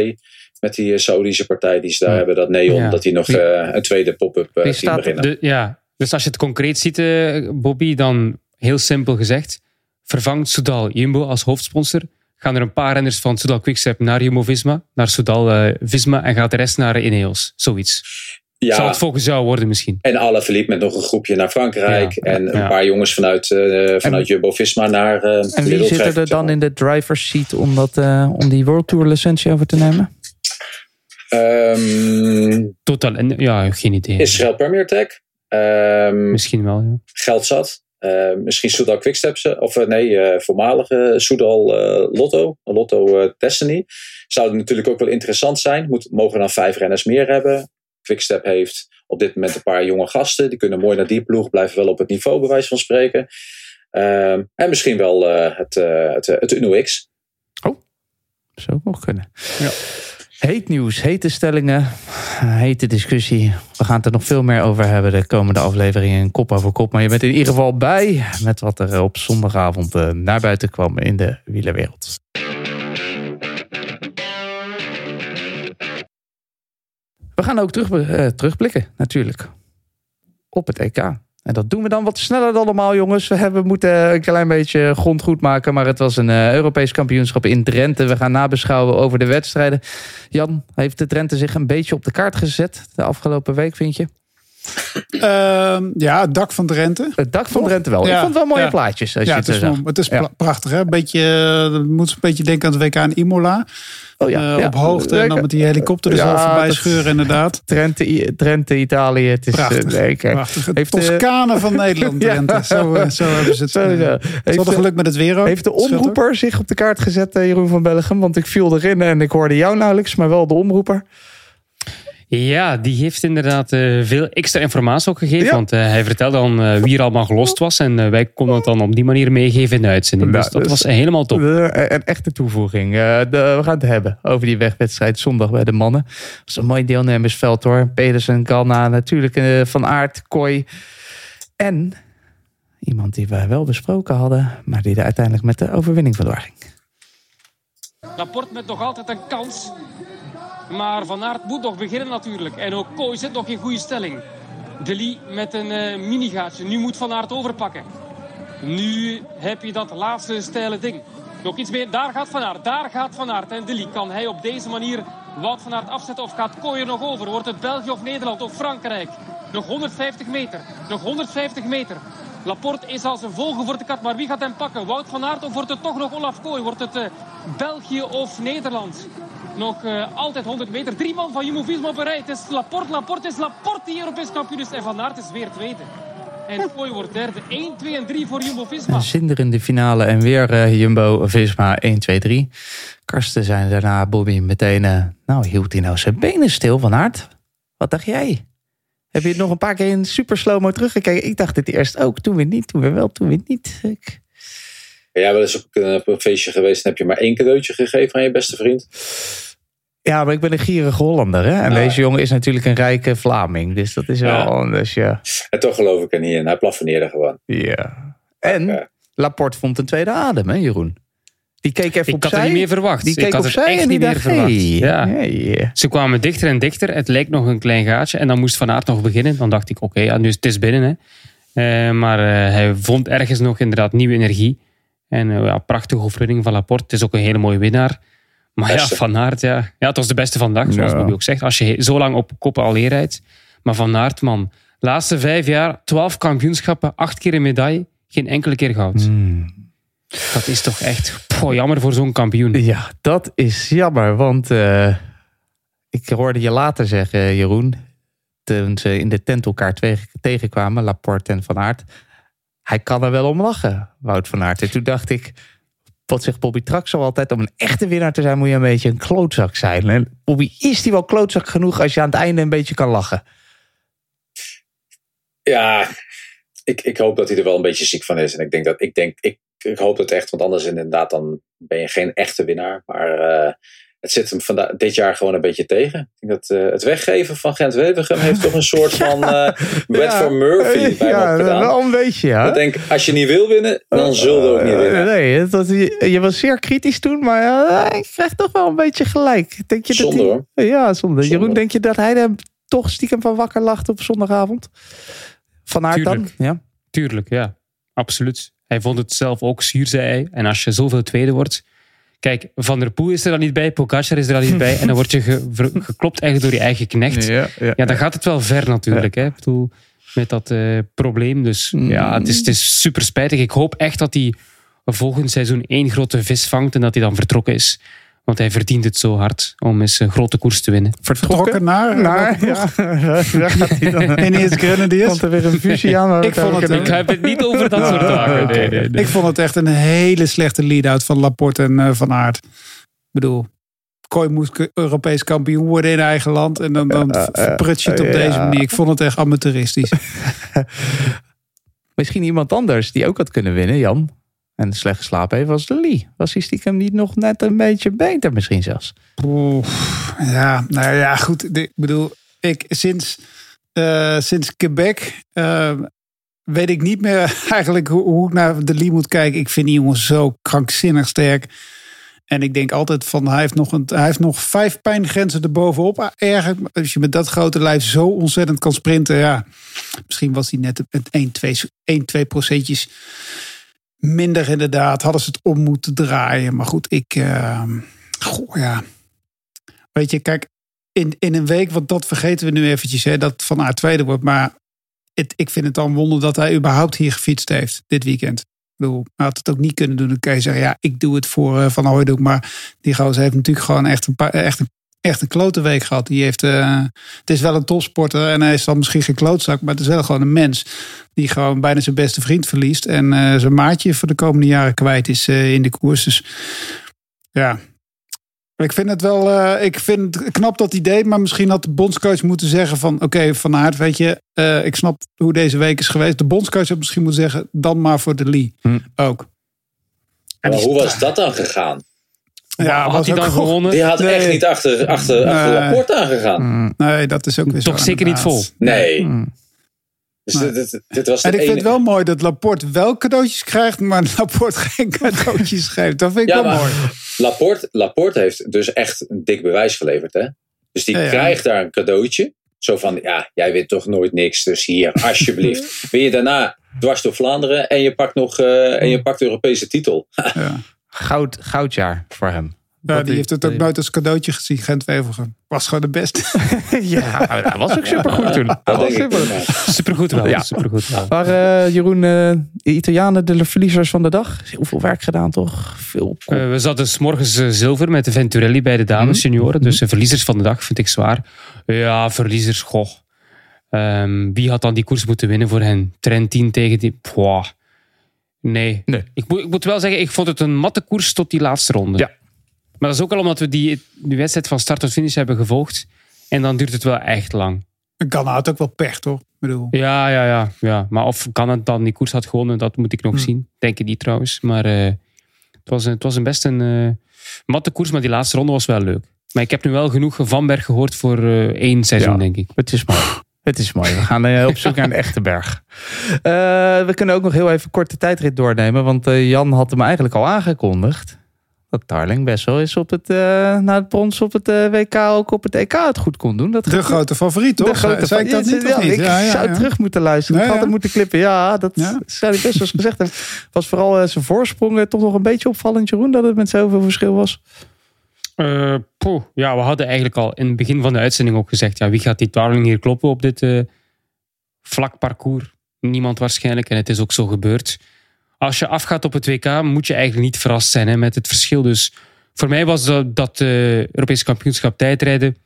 met die eh, Saudische partij die ze daar Ja. hebben. Dat Neon, Ja. dat die nog Wie- een tweede pop-up op beginnen. De, ja, dus als je het concreet ziet, Bobby, dan heel simpel gezegd. Vervangt Soudal Jumbo als hoofdsponsor. Gaan er een paar renners van Soudal Quickstep naar Jumbo-Visma. Naar Soudal Visma. En gaat de rest naar Ineos. Zoiets. Ja, Zal het volgens jou worden misschien? En alle verliep met nog een groepje naar Frankrijk. Ja, en een paar jongens vanuit, eh vanuit Jumbo-Visma naar eh En wie Lidl zitten er dan in de driver's seat om, dat, eh, om die World Tour licentie over te nemen? Ehm, Totaal. en- Ja, geen idee. Israël Premier Tech. Ehm, Misschien wel, ja. geld zat. Eh, misschien Soudal Quickstep. Of nee, eh, voormalige Soudal Lotto. Lotto eh, Destiny. Zou natuurlijk ook wel interessant zijn. Moet, mogen dan vijf renners meer hebben. Quickstep heeft op dit moment een paar jonge gasten. Die kunnen mooi naar die ploeg. Blijven wel op het niveau bij wijze van spreken. Ehm, en misschien wel eh, het, eh het, het Uno X. Zou ook nog kunnen. Ja. Heet nieuws, hete stellingen, hete discussie. We gaan het er nog veel meer over hebben de komende afleveringen. Kop over kop. Maar je bent in ieder geval bij met wat er op zondagavond eh, naar buiten kwam in de wielerwereld. We gaan ook terug, eh, terugblikken, natuurlijk. Op het EK. En dat doen we dan wat sneller dan normaal, jongens. We hebben moeten een klein beetje grond goed maken. Maar het was een eh, Europees kampioenschap in Drenthe. We gaan nabeschouwen over de wedstrijden. Jan, heeft de Drenthe zich een beetje op de kaart gezet de afgelopen week, vind je? Ehm, ja, het dak van Drenthe. Het dak van Drenthe wel. Ja, Ik vond het wel mooie ja. plaatjes. Als Ja, je het het is, zo zag. het is prachtig. Hè? Beetje, eh, het moet een beetje denken aan het WK in Imola. Oh ja, Eh, ja. Op hoogte en dan met die helikopter er zo voorbij scheuren inderdaad. Drenthe, Drenthe, Italië. Het is Prachtig. eh, nee. Prachtig. Het Heeft, eh, Toscane van Nederland. Drenthe. Zo, eh, zo hebben ze het. Eh, Ze Heeft, de- geluk met het weer ook. heeft de omroeper zich op de kaart gezet, eh, Jeroen van Bellegem? Want ik viel erin en ik hoorde jou nauwelijks, maar wel de omroeper. Ja, die heeft inderdaad eh, veel extra informatie ook gegeven. Ja. Want eh, hij vertelde dan eh, wie er allemaal gelost was. En eh, wij konden het dan op die manier meegeven in de uitzending. Nou, dus dat dus- was helemaal top. Een echte toevoeging. Eh, de- we gaan het hebben over die wegwedstrijd zondag bij de mannen. Dat was een mooi deelnemersveld hoor. Pedersen, Galna, natuurlijk eh, Van Aert, Kooi. En iemand die wij wel besproken hadden, maar die er uiteindelijk met de overwinning vandoor ging. Laporte met nog altijd een kans. Maar Van Aert moet nog beginnen natuurlijk. En ook Kooi zit nog in goede stelling. Deli met een eh minigaatje. Nu moet Van Aert overpakken. Nu heb je dat laatste steile ding. Nog iets meer. Daar gaat Van Aert. Daar gaat Van Aert. En Deli kan hij op deze manier Wout van Aert afzetten. Of gaat Kooi er nog over? Wordt het België of Nederland of Frankrijk? Nog 150 meter. Nog 150 meter. Laporte is als een vogel voor de kat. Maar wie gaat hem pakken? Wout van Aert of wordt het toch nog Olaf Kooi? Wordt het eh, België of Nederland? Nog eh, altijd 100 meter. Drie man van Jumbo-Visma op een rij. Het is Laporte, Laporte, het is Laporte die Europees kampioen is. En Van Aert is weer tweede. En Kooi wordt derde. 1, 2 en 3 voor Jumbo-Visma. Zinderende finale en weer eh, Jumbo-Visma 1, 2, 3. Karsten zijn daarna Bobby meteen... eh, nou, hield hij nou zijn benen stil van Aert? Wat dacht jij? Heb je het nog een paar keer in super slow-mo teruggekeken? Ik dacht het eerst ook. Toen weer niet, toen weer wel, toen weer niet. Ik... Ben jij wel eens op een, op een feestje geweest en heb je maar één cadeautje gegeven aan je beste vriend? Ja, maar ik ben een gierige Hollander. Hè? En Ah. deze jongen is natuurlijk een rijke Vlaming. Dus dat is wel Ja. anders, ja. En toch geloof ik er niet in. Hij plafonneerde gewoon. ja. En Ja. Laporte vond een tweede adem, hè Jeroen? Die keek even Ik had opzij. er niet meer verwacht. Die keek ik had het opzij echt en die niet meer dacht, verwacht. hey, Ja. hey. Ze kwamen dichter en dichter. Het leek nog een klein gaatje. En dan moest Van Aert nog beginnen. Dan dacht ik, oké, ja, nu is het is binnen. Hè. Eh, maar eh, hij vond ergens nog inderdaad nieuwe energie. En eh, ja, prachtige overwinning van Laporte. Het is ook een hele mooie winnaar. Maar ja. Van Aert, ja. ja, het was de beste van de dag, zoals Ja. Bobby ook zegt. Als je zo lang op koppen al rijdt. Maar Van Aert, man. Laatste vijf jaar, twaalf kampioenschappen, acht keer een medaille. Geen enkele keer goud. Hmm. Dat is toch echt poh, jammer voor zo'n kampioen. Ja, dat is jammer. Want eh, ik hoorde je later zeggen, Jeroen... toen ze in de tent elkaar tegenkwamen, Laporte en Van Aert... hij kan er wel om lachen, Wout van Aert. En toen dacht ik... Wat zegt Bobby Traxel altijd? Om een echte winnaar te zijn moet je een beetje een klootzak zijn. En Bobby, is die wel klootzak genoeg als je aan het einde een beetje kan lachen? Ja, ik, ik hoop dat hij er wel een beetje ziek van is. En ik denk dat ik denk, ik, ik hoop het echt, want anders inderdaad dan ben je geen echte winnaar. Maar eh, het zit hem vanda- dit jaar gewoon een beetje tegen. Ik denk dat eh, het weggeven van Gent Wevergem heeft toch een soort van eh wet Ja. for Murphy bij ja, hem opgedaan. wel een beetje, ja. Ik denk, als je niet wil winnen, dan zul je ook niet winnen. Eh, nee, dat, je, je was zeer kritisch toen, maar ik krijg toch wel een beetje gelijk. Denk je Zonde, dat hoor. Ja, zonde. Zonde. Jeroen, denk je dat hij er toch stiekem van wakker lacht op zondagavond? Van Aert dan? Tuurlijk. Ja. Tuurlijk, ja. Absoluut. Hij vond het zelf ook zuur, zei hij. En als je zoveel tweede wordt... Kijk, Van der Poel is er dan niet bij, Pogacar is er dan niet bij. En dan word je ge- ver- geklopt eigenlijk door je eigen knecht. Ja, ja, dan gaat het wel ver natuurlijk. Hè? Ik bedoel, met dat eh, probleem. Dus Mm. ja, het is, het is super spijtig. Ik hoop echt dat hij volgend seizoen één grote vis vangt en dat hij dan vertrokken is. Want hij verdient het zo hard om eens een grote koers te winnen. Vertrokken naar? naar ja, daar gaat hij dan. Ineens Grenadiers. Komt er weer een fusie aan. Ik vond het, Ik heb het niet over dat soort zaken. Nee, nee, nee. Ik vond het echt een hele slechte lead-out van Laporte en eh, Van Aert. Ik bedoel, Kooi moest Europees kampioen worden in eigen land. En dan, dan je het op deze manier. Ik vond het echt amateuristisch. Misschien iemand anders die ook had kunnen winnen, Jan. En slecht geslapen heeft, was de Lee. Was hij stiekem niet nog net een beetje beter misschien zelfs? Oeh, ja, nou ja, goed. Ik bedoel, ik sinds, eh, sinds Quebec eh, weet ik niet meer eigenlijk hoe, hoe ik naar de Lee moet kijken. Ik vind die jongen zo krankzinnig sterk. En ik denk altijd van, hij heeft nog, een, hij heeft nog vijf pijngrenzen erbovenop. Erg, als je met dat grote lijf zo ontzettend kan sprinten. Ja, misschien was hij net met 1, 2, 1, 2 procentjes minder inderdaad. Hadden ze het om moeten draaien. Maar goed, ik... eh, goh, ja. Weet je, kijk, in, in een week, want dat vergeten we nu eventjes, hè, dat Van Aert tweede wordt. Maar het, ik vind het dan wonder dat hij überhaupt hier gefietst heeft dit weekend. Ik bedoel, hij had het ook niet kunnen doen. Dan kan je zeggen, ja, ik doe het voor eh, Van Hooydonk. Maar die gozer heeft natuurlijk gewoon echt een, paar, echt echt een klote week gehad. Die heeft, eh, het is wel een topsporter en hij is dan misschien geen klootzak. Maar het is wel gewoon een mens die gewoon bijna zijn beste vriend verliest. En eh, zijn maatje voor de komende jaren kwijt is eh, in de koers. Dus ja, ik vind het wel, eh, ik vind het knap dat idee, maar misschien had de bondscoach moeten zeggen van, oké, Van Aert, weet je, eh, ik snap hoe deze week is geweest. De bondscoach had misschien moeten zeggen, dan maar voor de Lee Hm. ook. En Maar hoe was dat dan gegaan? Ja, had was hij dan goed. gewonnen? Die had echt niet achter, achter, achter. Laporte aangegaan. Mm, Nee, dat is ook weer Toch zo, zeker niet vol. Nee. mm. Dus dit, dit, dit was En ik vind het wel mooi dat Laporte wel cadeautjes krijgt, maar Laporte geen cadeautjes geeft. Dat vind ik Ja, wel mooi. Laporte, Laporte heeft dus echt een dik bewijs geleverd. Hè? Dus die Ja, ja. krijgt daar een cadeautje. Zo van, ja, jij wint toch nooit niks. Dus hier, alsjeblieft. Win je daarna dwars door Vlaanderen. En je pakt nog eh, en je pakt de Europese titel. Ja. Goud, goudjaar voor hem. Ja, die heeft het ook die- nooit als cadeautje gezien, Gent Wevelgem. Was gewoon de beste. ja, hij was ook supergoed toen. Hij was. Supergoed wel. Ja. Supergoed wel. Maar eh, Jeroen, eh, de Italianen de verliezers van de dag. Heel veel werk gedaan toch? Veel. Eh, we zaten s morgens eh, zilver met de Venturelli bij de dames Mhm. senioren. Dus de verliezers van de dag vind ik zwaar. Ja, verliezers, goh. Ehm, wie had dan die koers moeten winnen voor hen? Trentin tegen die... Pwah. Nee. Nee. Ik, moet, ik moet wel zeggen, ik vond het een matte koers tot die laatste ronde. Ja. Maar dat is ook al omdat we die, die wedstrijd van start tot finish hebben gevolgd. En dan duurt het wel echt lang. Ghana had ook wel pech, toch? Ik bedoel, Ja, ja, ja, ja. Maar of Ghana dan die koers had gewonnen, dat moet ik nog Hm. zien. Denk ik niet trouwens. Maar eh, het, was, een- het was een best een eh, matte koers, maar die laatste ronde was wel leuk. Maar ik heb nu wel genoeg Van Berg gehoord voor eh, één seizoen, Ja. denk ik. Het is mooi. Het is mooi. We gaan eh, op zoek naar een echte berg. Eh, we kunnen ook nog heel even kort de tijdrit doornemen. Want eh, Jan had hem eigenlijk al aangekondigd. Dat Darling best wel eens op het, na het brons op het WK ook op het EK het goed kon doen. Dat de grote favoriet, toch? De grote Zei ik dat Ja, niet? ja, niet? Ik Ja, zou terug moeten luisteren. Ik had hem moeten klippen. Ja, dat zou hij best wel eens gezegd hebben. Was vooral zijn voorsprong toch nog een beetje opvallend, Jeroen, dat het met zoveel verschil was. Poeh, ja, we hadden eigenlijk al in het begin van de uitzending ook gezegd, ja, wie gaat die Darling hier kloppen op dit eh, vlak parcours? Niemand waarschijnlijk en het is ook zo gebeurd. Als je afgaat op het WK moet je eigenlijk niet verrast zijn hè, met het verschil. Dus voor mij was dat, dat eh, Europese kampioenschap tijdrijden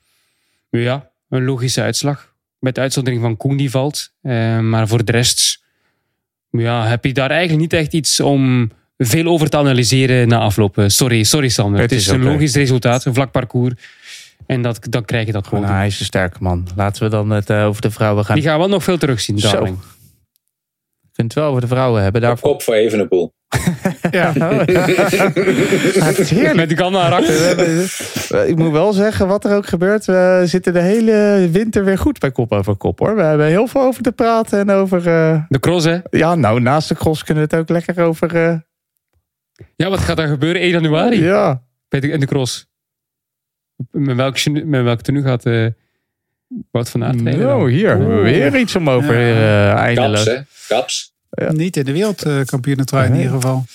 ja, een logische uitslag. Met uitzondering van Koen die valt. Maar voor de rest ja, heb je daar eigenlijk niet echt iets om veel over te analyseren na afloop. Eh, Sorry, sorry Sander. Het Het, is een logisch resultaat, een vlak parcours. En dat, dan krijg je dat gewoon. Nou, hij is een sterke man. Laten we dan het eh, over de vrouwen gaan. Die gaan we nog veel terugzien, Zo. Darling. Je kunt het wel over de vrouwen hebben. Op Daarvoor... kop voor Evenepoel. Ja. Ja, het is heerlijk. Met de erachter. Eh, Ik moet wel zeggen, wat er ook gebeurt, we zitten de hele winter weer goed bij kop over kop hoor. We hebben heel veel over te praten en over. eh, De cross, hè? ja, nou, naast de cross kunnen we het ook lekker over. eh, Ja, wat gaat er gebeuren 1 januari ja. bij de, in de cross? Met welk, met welk tenue gaat eh Wout van Aert dan? Nou, hier. Weer iets om over eh, Kaps, eindeloos. hè? Kaps. Niet in de wereldkampioenentrui in ieder geval.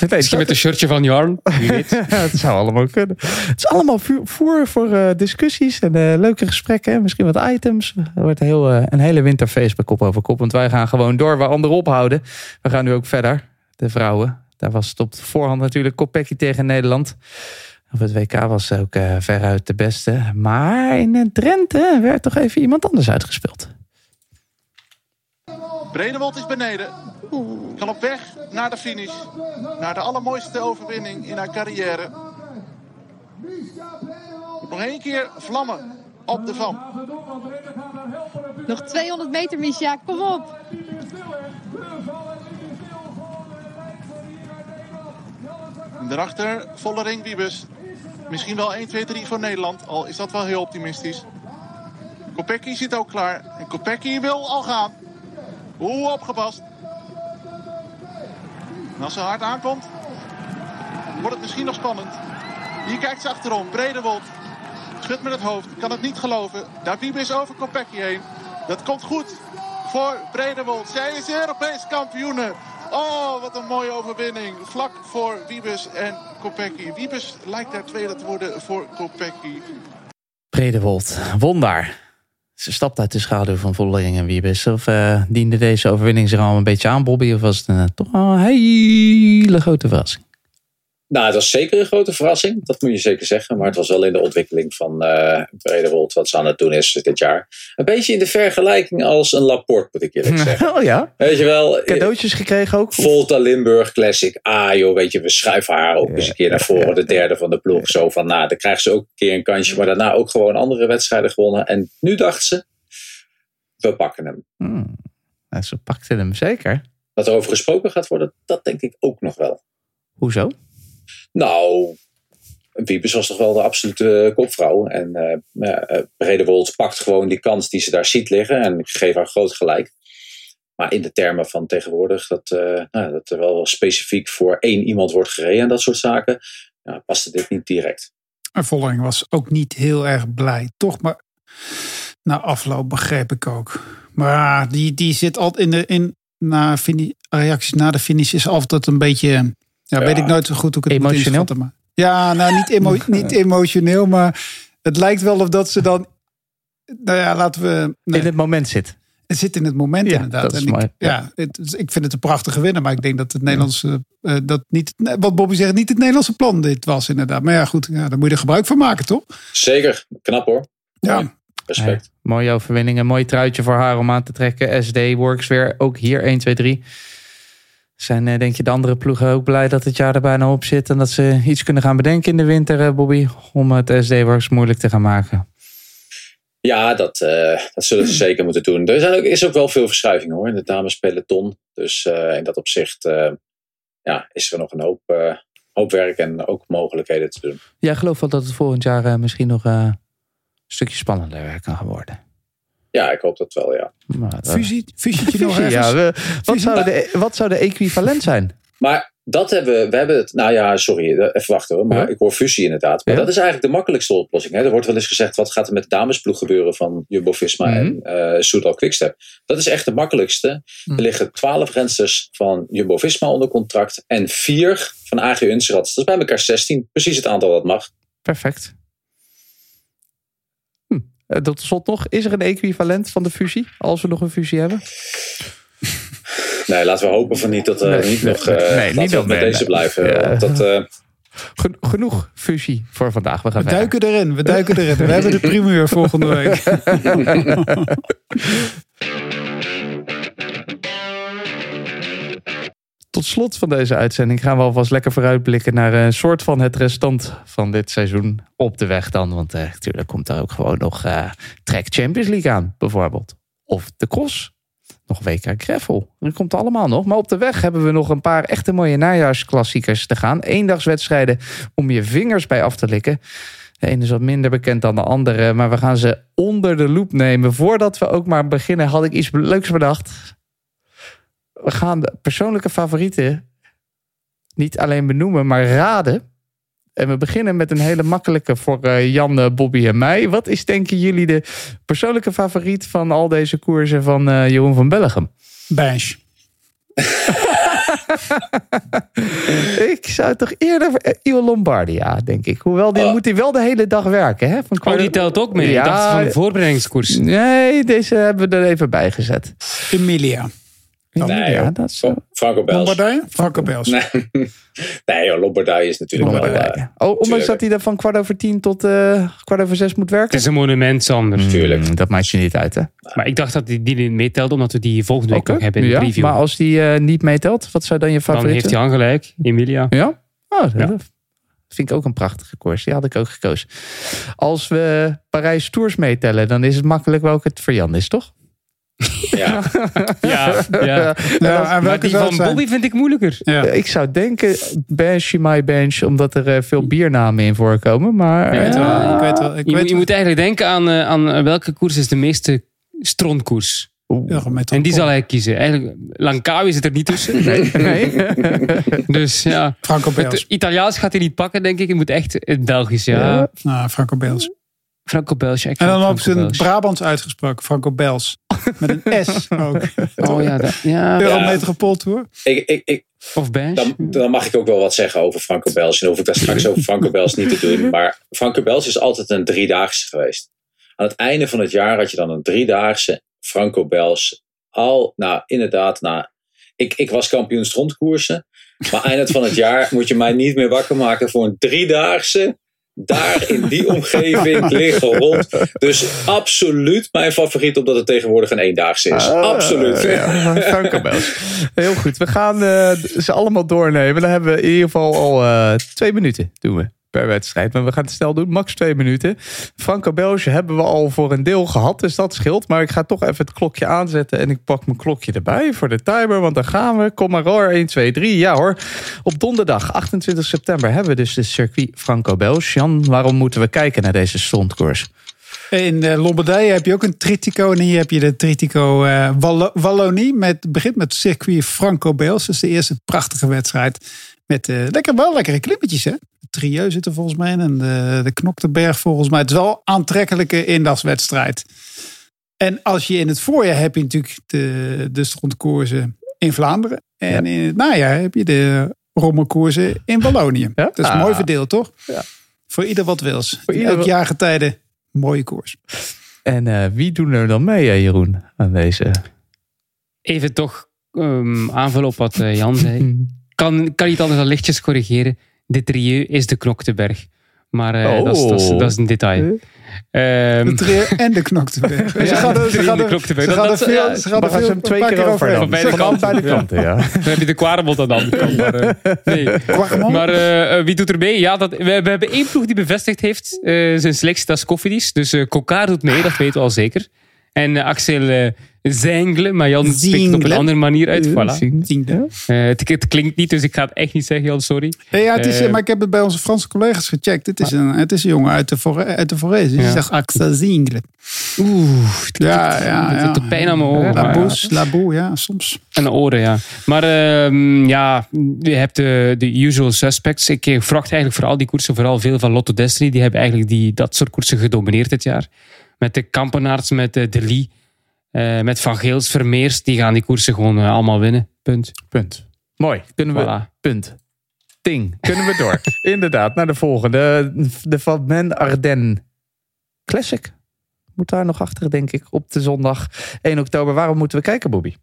Nee, Misschien met een shirtje van Jarn. Wie weet. het zou allemaal kunnen. Het is allemaal voer voor eh, discussies en eh, leuke gesprekken. en Misschien wat items. Het wordt heel, eh, een hele winterfeest bij Kop over Kop. Want wij gaan gewoon door waar anderen ophouden. We gaan nu ook verder. De vrouwen. Daar was het op de voorhand natuurlijk Kopecky tegen Nederland. Op het WK was ze ook eh, veruit de beste. Maar in eh, Drenthe werd toch even iemand anders uitgespeeld. Bredewold is beneden. Kan op weg naar de finish. Naar de allermooiste overwinning in haar carrière. Nog één keer vlammen op de van. Nog 200 meter, Misha. Kom op. En daarachter Vollering Wiebes. Misschien wel 1, 2, 3 voor Nederland. Al is dat wel heel optimistisch. Kopecky zit ook klaar. En Kopecky wil al gaan. Oeh, opgepast. En als ze hard aankomt, wordt het misschien nog spannend. Hier kijkt ze achterom. Bredewold. Schudt met het hoofd. Kan het niet geloven. Daar Wiebes over Kopecky heen. Dat komt goed voor Bredewold. Zij is Europees kampioene. Oh, wat een mooie overwinning. Vlak voor Wiebes en Kopecky. Wiebes lijkt daar tweede te worden voor Kopecky. Bredewold won daar. Ze stapt uit de schaduw van Vollering en Wiebes. Of eh, diende deze overwinning zich al een beetje aan, Bobby? Of was het een, toch wel een hele grote verrassing? Nou, het was zeker een grote verrassing. Dat moet je zeker zeggen. Maar het was wel in de ontwikkeling van eh Brederwold wat ze aan het doen is dit jaar. Een beetje in de vergelijking als een Laporte, moet ik eerlijk zeggen. Oh ja, Weet je wel, eh, cadeautjes gekregen ook. Volta Limburg Classic. Ah joh, weet je, we schuiven haar ook eens een keer naar voren. De derde van de ploeg. Zo van, nou, dan krijgt ze ook een keer een kansje. Maar daarna ook gewoon andere wedstrijden gewonnen. En nu dacht ze, we pakken hem. Hmm. Nou, Ze pakte hem zeker. Dat er over gesproken gaat worden, dat denk ik ook nog wel. Hoezo? Nou, Wiebes was toch wel de absolute kopvrouw. En eh uh, Bredewold pakt gewoon die kans die ze daar ziet liggen. En ik geef haar groot gelijk. Maar in de termen van tegenwoordig, dat, eh, nou, dat er wel specifiek voor één iemand wordt gereden en dat soort zaken, nou, paste dit niet direct. En was ook niet heel erg blij, toch? Maar na afloop begreep ik ook. Maar die, die zit altijd in de. In, na reacties na de finish is altijd een beetje. Ja, Ja. weet ik nooit zo goed hoe ik het moet Emotioneel? inschatten. Maar, ja, nou niet, emo, niet emotioneel, maar het lijkt wel of dat ze dan. Nou ja, laten we. nee. In het moment zit. Het zit in het moment Ja, inderdaad. dat is en ik, mooi. ja, het, ik vind het een prachtige winnaar. Maar ik denk dat het Nederlandse, eh, dat niet, wat Bobby zegt, niet het Nederlandse plan dit was inderdaad. Maar ja, goed, ja, daar moet je er gebruik van maken, toch? Zeker, knap hoor. Ja. Mooi. respect. Ja, mooie overwinning. Een mooi truitje voor haar om aan te trekken. SD works weer. Ook hier 1, 2, 3. Zijn eh, denk je de andere ploegen ook blij dat het jaar er bijna op zit. En dat ze iets kunnen gaan bedenken in de winter, eh, Bobby. Om het SD works moeilijk te gaan maken. Ja, dat, eh, dat zullen ze zeker moeten doen. Er zijn ook, is ook wel veel verschuiving hoor in de damespeloton. Dus in dat opzicht ja, is er nog een hoop, hoop werk en ook mogelijkheden te doen. Jij gelooft wel dat het volgend jaar misschien nog een stukje spannender kan gaan worden. Ja, ik hoop dat wel, ja. Maar, eh, Fusie, fusietje nog ergens? ja, we- wat, zou de, wat zou de equivalent zijn? Maar dat hebben we, we hebben het, nou ja, sorry, eh, even wachten hoor. Maar Ja. ik hoor fusie inderdaad. Maar Ja. dat is eigenlijk de makkelijkste oplossing. Hè? Er wordt wel eens gezegd, wat gaat er met de damesploeg gebeuren van Jumbo-Visma en eh Soudal Quickstep. Dat is echt de makkelijkste. Mhm. Er liggen twaalf rensters van Jumbo-Visma onder contract en vier van AG Unserad. Dat is bij elkaar 16. Precies het aantal dat mag. Perfect. Eh, Tot slot nog, is er een equivalent van de fusie? Als we nog een fusie hebben? Nee, laten we hopen van niet dat er Nee, niet nee, nog. eh nee, niet met meer, deze blijven. Dat, eh, Gen- genoeg fusie voor vandaag. We gaan We verder. duiken erin, we duiken erin. We hebben de primeur volgende week. Tot slot van deze uitzending gaan we alvast lekker vooruitblikken naar een soort van het restant van dit seizoen op de weg dan. Want eh, natuurlijk komt er ook gewoon nog eh Trek Champions League aan, bijvoorbeeld. Of de Cross. Nog WK Greffel. Dat komt allemaal nog. Maar op de weg hebben we nog een paar echte mooie najaarsklassiekers te gaan. Eendagswedstrijden om je vingers bij af te likken. De ene is wat minder bekend dan de andere. Maar we gaan ze onder de loep nemen. Voordat we ook maar beginnen had ik iets leuks bedacht. We gaan de persoonlijke favorieten niet alleen benoemen, maar raden. En we beginnen met een hele makkelijke voor eh, Jan, eh, Bobby en mij. Wat is denken jullie de persoonlijke favoriet van al deze koersen van eh, Jeroen van Bellegem? Bench. ik zou toch eerder Io Lombardia, denk ik. Hoewel, die Oh. moet hij wel de hele dag werken. Hè? Van Oh, die telt ook mee. Ja. Ik dacht van de voorbereidingskoers. Nee, deze hebben we er even bij gezet. Emilia. Nee, ja, dat is Franco Bels. Lombardije? Franco Bels. Nee, nee joh, Lombardije is natuurlijk wel. eh. Oh, ondanks tuurlijk. dat hij er van kwart over tien tot eh, kwart over zes moet werken? Het is een monument, Sander. Tuurlijk. Mm, dat maakt je niet uit, hè? Maar ik dacht dat die, die niet meetelde, omdat we die volgende week nog hebben in de ja, preview. Maar als die eh, niet meetelt, wat zou dan je Dan favoriet heeft Jan gelijk, Emilia. Ja? Oh, dat Ja. vind ik ook een prachtige koers. Die had ik ook gekozen. Als we Parijs Tours meetellen, dan is het makkelijk welke het voor Jan is, toch? Ja. Ja, ja. Ja, en Maar welke die van zijn? Bobby vind ik moeilijker. Ja. Ik zou denken Bench, My Bench, omdat er eh, veel biernamen in voorkomen. Maar Ik weet wel, ik weet wel. Ik Je, moet, weet je moet eigenlijk denken aan, eh, aan eh, welke koers is de meeste strontkoers. Ja, met En die zal hij kiezen. Eigenlijk, Langkawi zit er niet tussen. Nee, nee. Dus ja, Franco het Bels. Italiaans gaat hij niet pakken, denk ik. Het moet echt het Belgisch, ja. Ja. Nou, Franco Bels. Franco Belge. ik En dan op Franco zijn. Brabants uitgesproken. Franco Bels. Met een S ook. Oh ja, dat, ja. Eurometropool Tour. Ik, ik, ik, Of Bench. dan, dan mag ik ook wel wat zeggen over Franco Bels. En dan hoef ik daar straks over Franco Bels niet te doen. Maar Franco Bels is altijd een driedaagse geweest. Aan het einde van het jaar had je dan een driedaagse Franco Bels. Al, nou inderdaad, nou, ik, ik was kampioen strontkoersen. Maar eind van het jaar moet je mij niet meer wakker maken voor een driedaagse. Daar in die omgeving liggen rond. Dus absoluut mijn favoriet, omdat het tegenwoordig een eendaagse is. Ah, absoluut. Ja. Heel goed. We gaan eh, ze allemaal doornemen. Dan hebben we in ieder geval al eh, twee minuten doen we wedstrijd. Maar we gaan het snel doen. Max twee minuten. Franco Belge hebben we al voor een deel gehad. Dus dat scheelt. Maar ik ga toch even het klokje aanzetten. En ik pak mijn klokje erbij voor de timer. Want dan gaan we. Kom maar hoor. 1, 2, 3. Ja hoor. Op donderdag 28 september hebben we dus de circuit Franco Belge. Jan, waarom moeten we kijken naar deze stondkoers? In eh, Lombardije heb je ook een Tritico. En hier heb je de Tritico eh, Wallo- Wallonie. Met, begint met circuit Franco Bels. Dat is de eerste prachtige wedstrijd. Met eh, lekker, wel lekkere klimmetjes. Hè? De Trieu zit er volgens mij in. En de, de Knokteberg volgens mij. Het is wel aantrekkelijke indagswedstrijd. En als je in het voorjaar heb je natuurlijk de, de strontkoersen in Vlaanderen. En in het najaar heb je de rommelkoersen in Wallonië. Ja? Dat is Ah. mooi verdeeld, toch? Ja. Voor ieder wat wils. Voor ieder Elk jaargetijde mooie koers. En eh, wie doen er dan mee, eh, Jeroen, aan deze? Even toch ehm, aanvullen op wat eh, Jan zei. Kan, kan niet anders dan lichtjes corrigeren. De Trieu is de Knokteberg. Maar eh, Oh. dat, is, dat, is, dat is een detail. Ehm, De treer en de knoktenberg. Ja, ze gaan er, veel, ze gaan er ze hem twee keer overheen. Van beide Van kanten. beide kanten, ja. Dan heb je de kwaremond aan de andere kant. Maar, eh, nee. Maar eh, eh, wie doet er mee? Ja, dat, we, we hebben één ploeg die bevestigd heeft eh, zijn selectie, dat is Koffidies. Dus eh Kokar doet mee, dat weten we al zeker. En eh, Axel Zengle, maar Jan spreekt het op een andere manier uit. Voilà. Eh, het, het klinkt niet, dus ik ga het echt niet zeggen, Jan, sorry. Ja, ja, het is, Eh, maar ik heb het bij onze Franse collega's gecheckt. Het is een, het is een jongen uit de, Fore, uit de Forez. Die Ja. zegt Axel Zingle. Oeh, Ja, ja, het ja. doet pijn aan mijn ogen. La ja. Boes, La Boe, ja, soms. En de oren, ja. Maar ehm, ja, je hebt de, de usual suspects. Ik eh, verwacht eigenlijk voor al die koersen, vooral veel van Lotto Destiny. Die hebben eigenlijk die, dat soort koersen gedomineerd dit jaar. Met de Kampenaarts, met de De Lee, eh, met Van Geels, Vermeers. Die gaan die koersen gewoon eh, allemaal winnen. Punt. Punt. Mooi. Kunnen we... Voilà. Punt. Ding. Kunnen we door. Inderdaad, naar de volgende. De Van Men Ardennes Classic. Moet daar nog achter, denk ik, op de zondag 1 oktober. Waarom moeten we kijken, Bobby?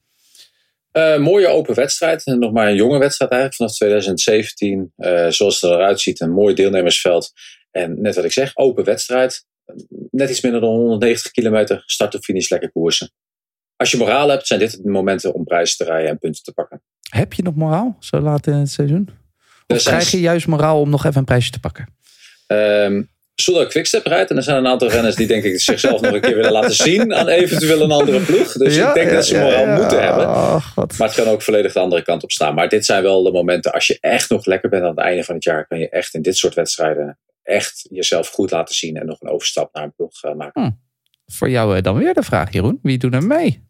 Eh, mooie open wedstrijd. En nog maar een jonge wedstrijd eigenlijk vanaf 2017. Eh, zoals het eruit ziet, een mooi deelnemersveld. En net wat ik zeg, open wedstrijd. Net iets minder dan 190 kilometer. Start to finish lekker koersen. Als je moraal hebt, zijn dit de momenten om prijzen te rijden en punten te pakken. Heb je nog moraal, zo laat in het seizoen? Of zijn- krijg je juist moraal om nog even een prijsje te pakken? Ehm Soudal Quickstep rijdt. En er zijn een aantal renners die denk ik zichzelf nog een keer willen laten zien aan eventueel een andere ploeg. Dus Ja, ik denk ja, dat ze moraal ja. moeten hebben. Oh. Maar het kan ook volledig de andere kant op staan. Maar dit zijn wel de momenten, als je echt nog lekker bent aan het einde van het jaar, kan je echt in dit soort wedstrijden echt jezelf goed laten zien en nog een overstap naar een ploeg eh, maken. Voor jou eh, dan weer de vraag, Jeroen. Wie doen er mee?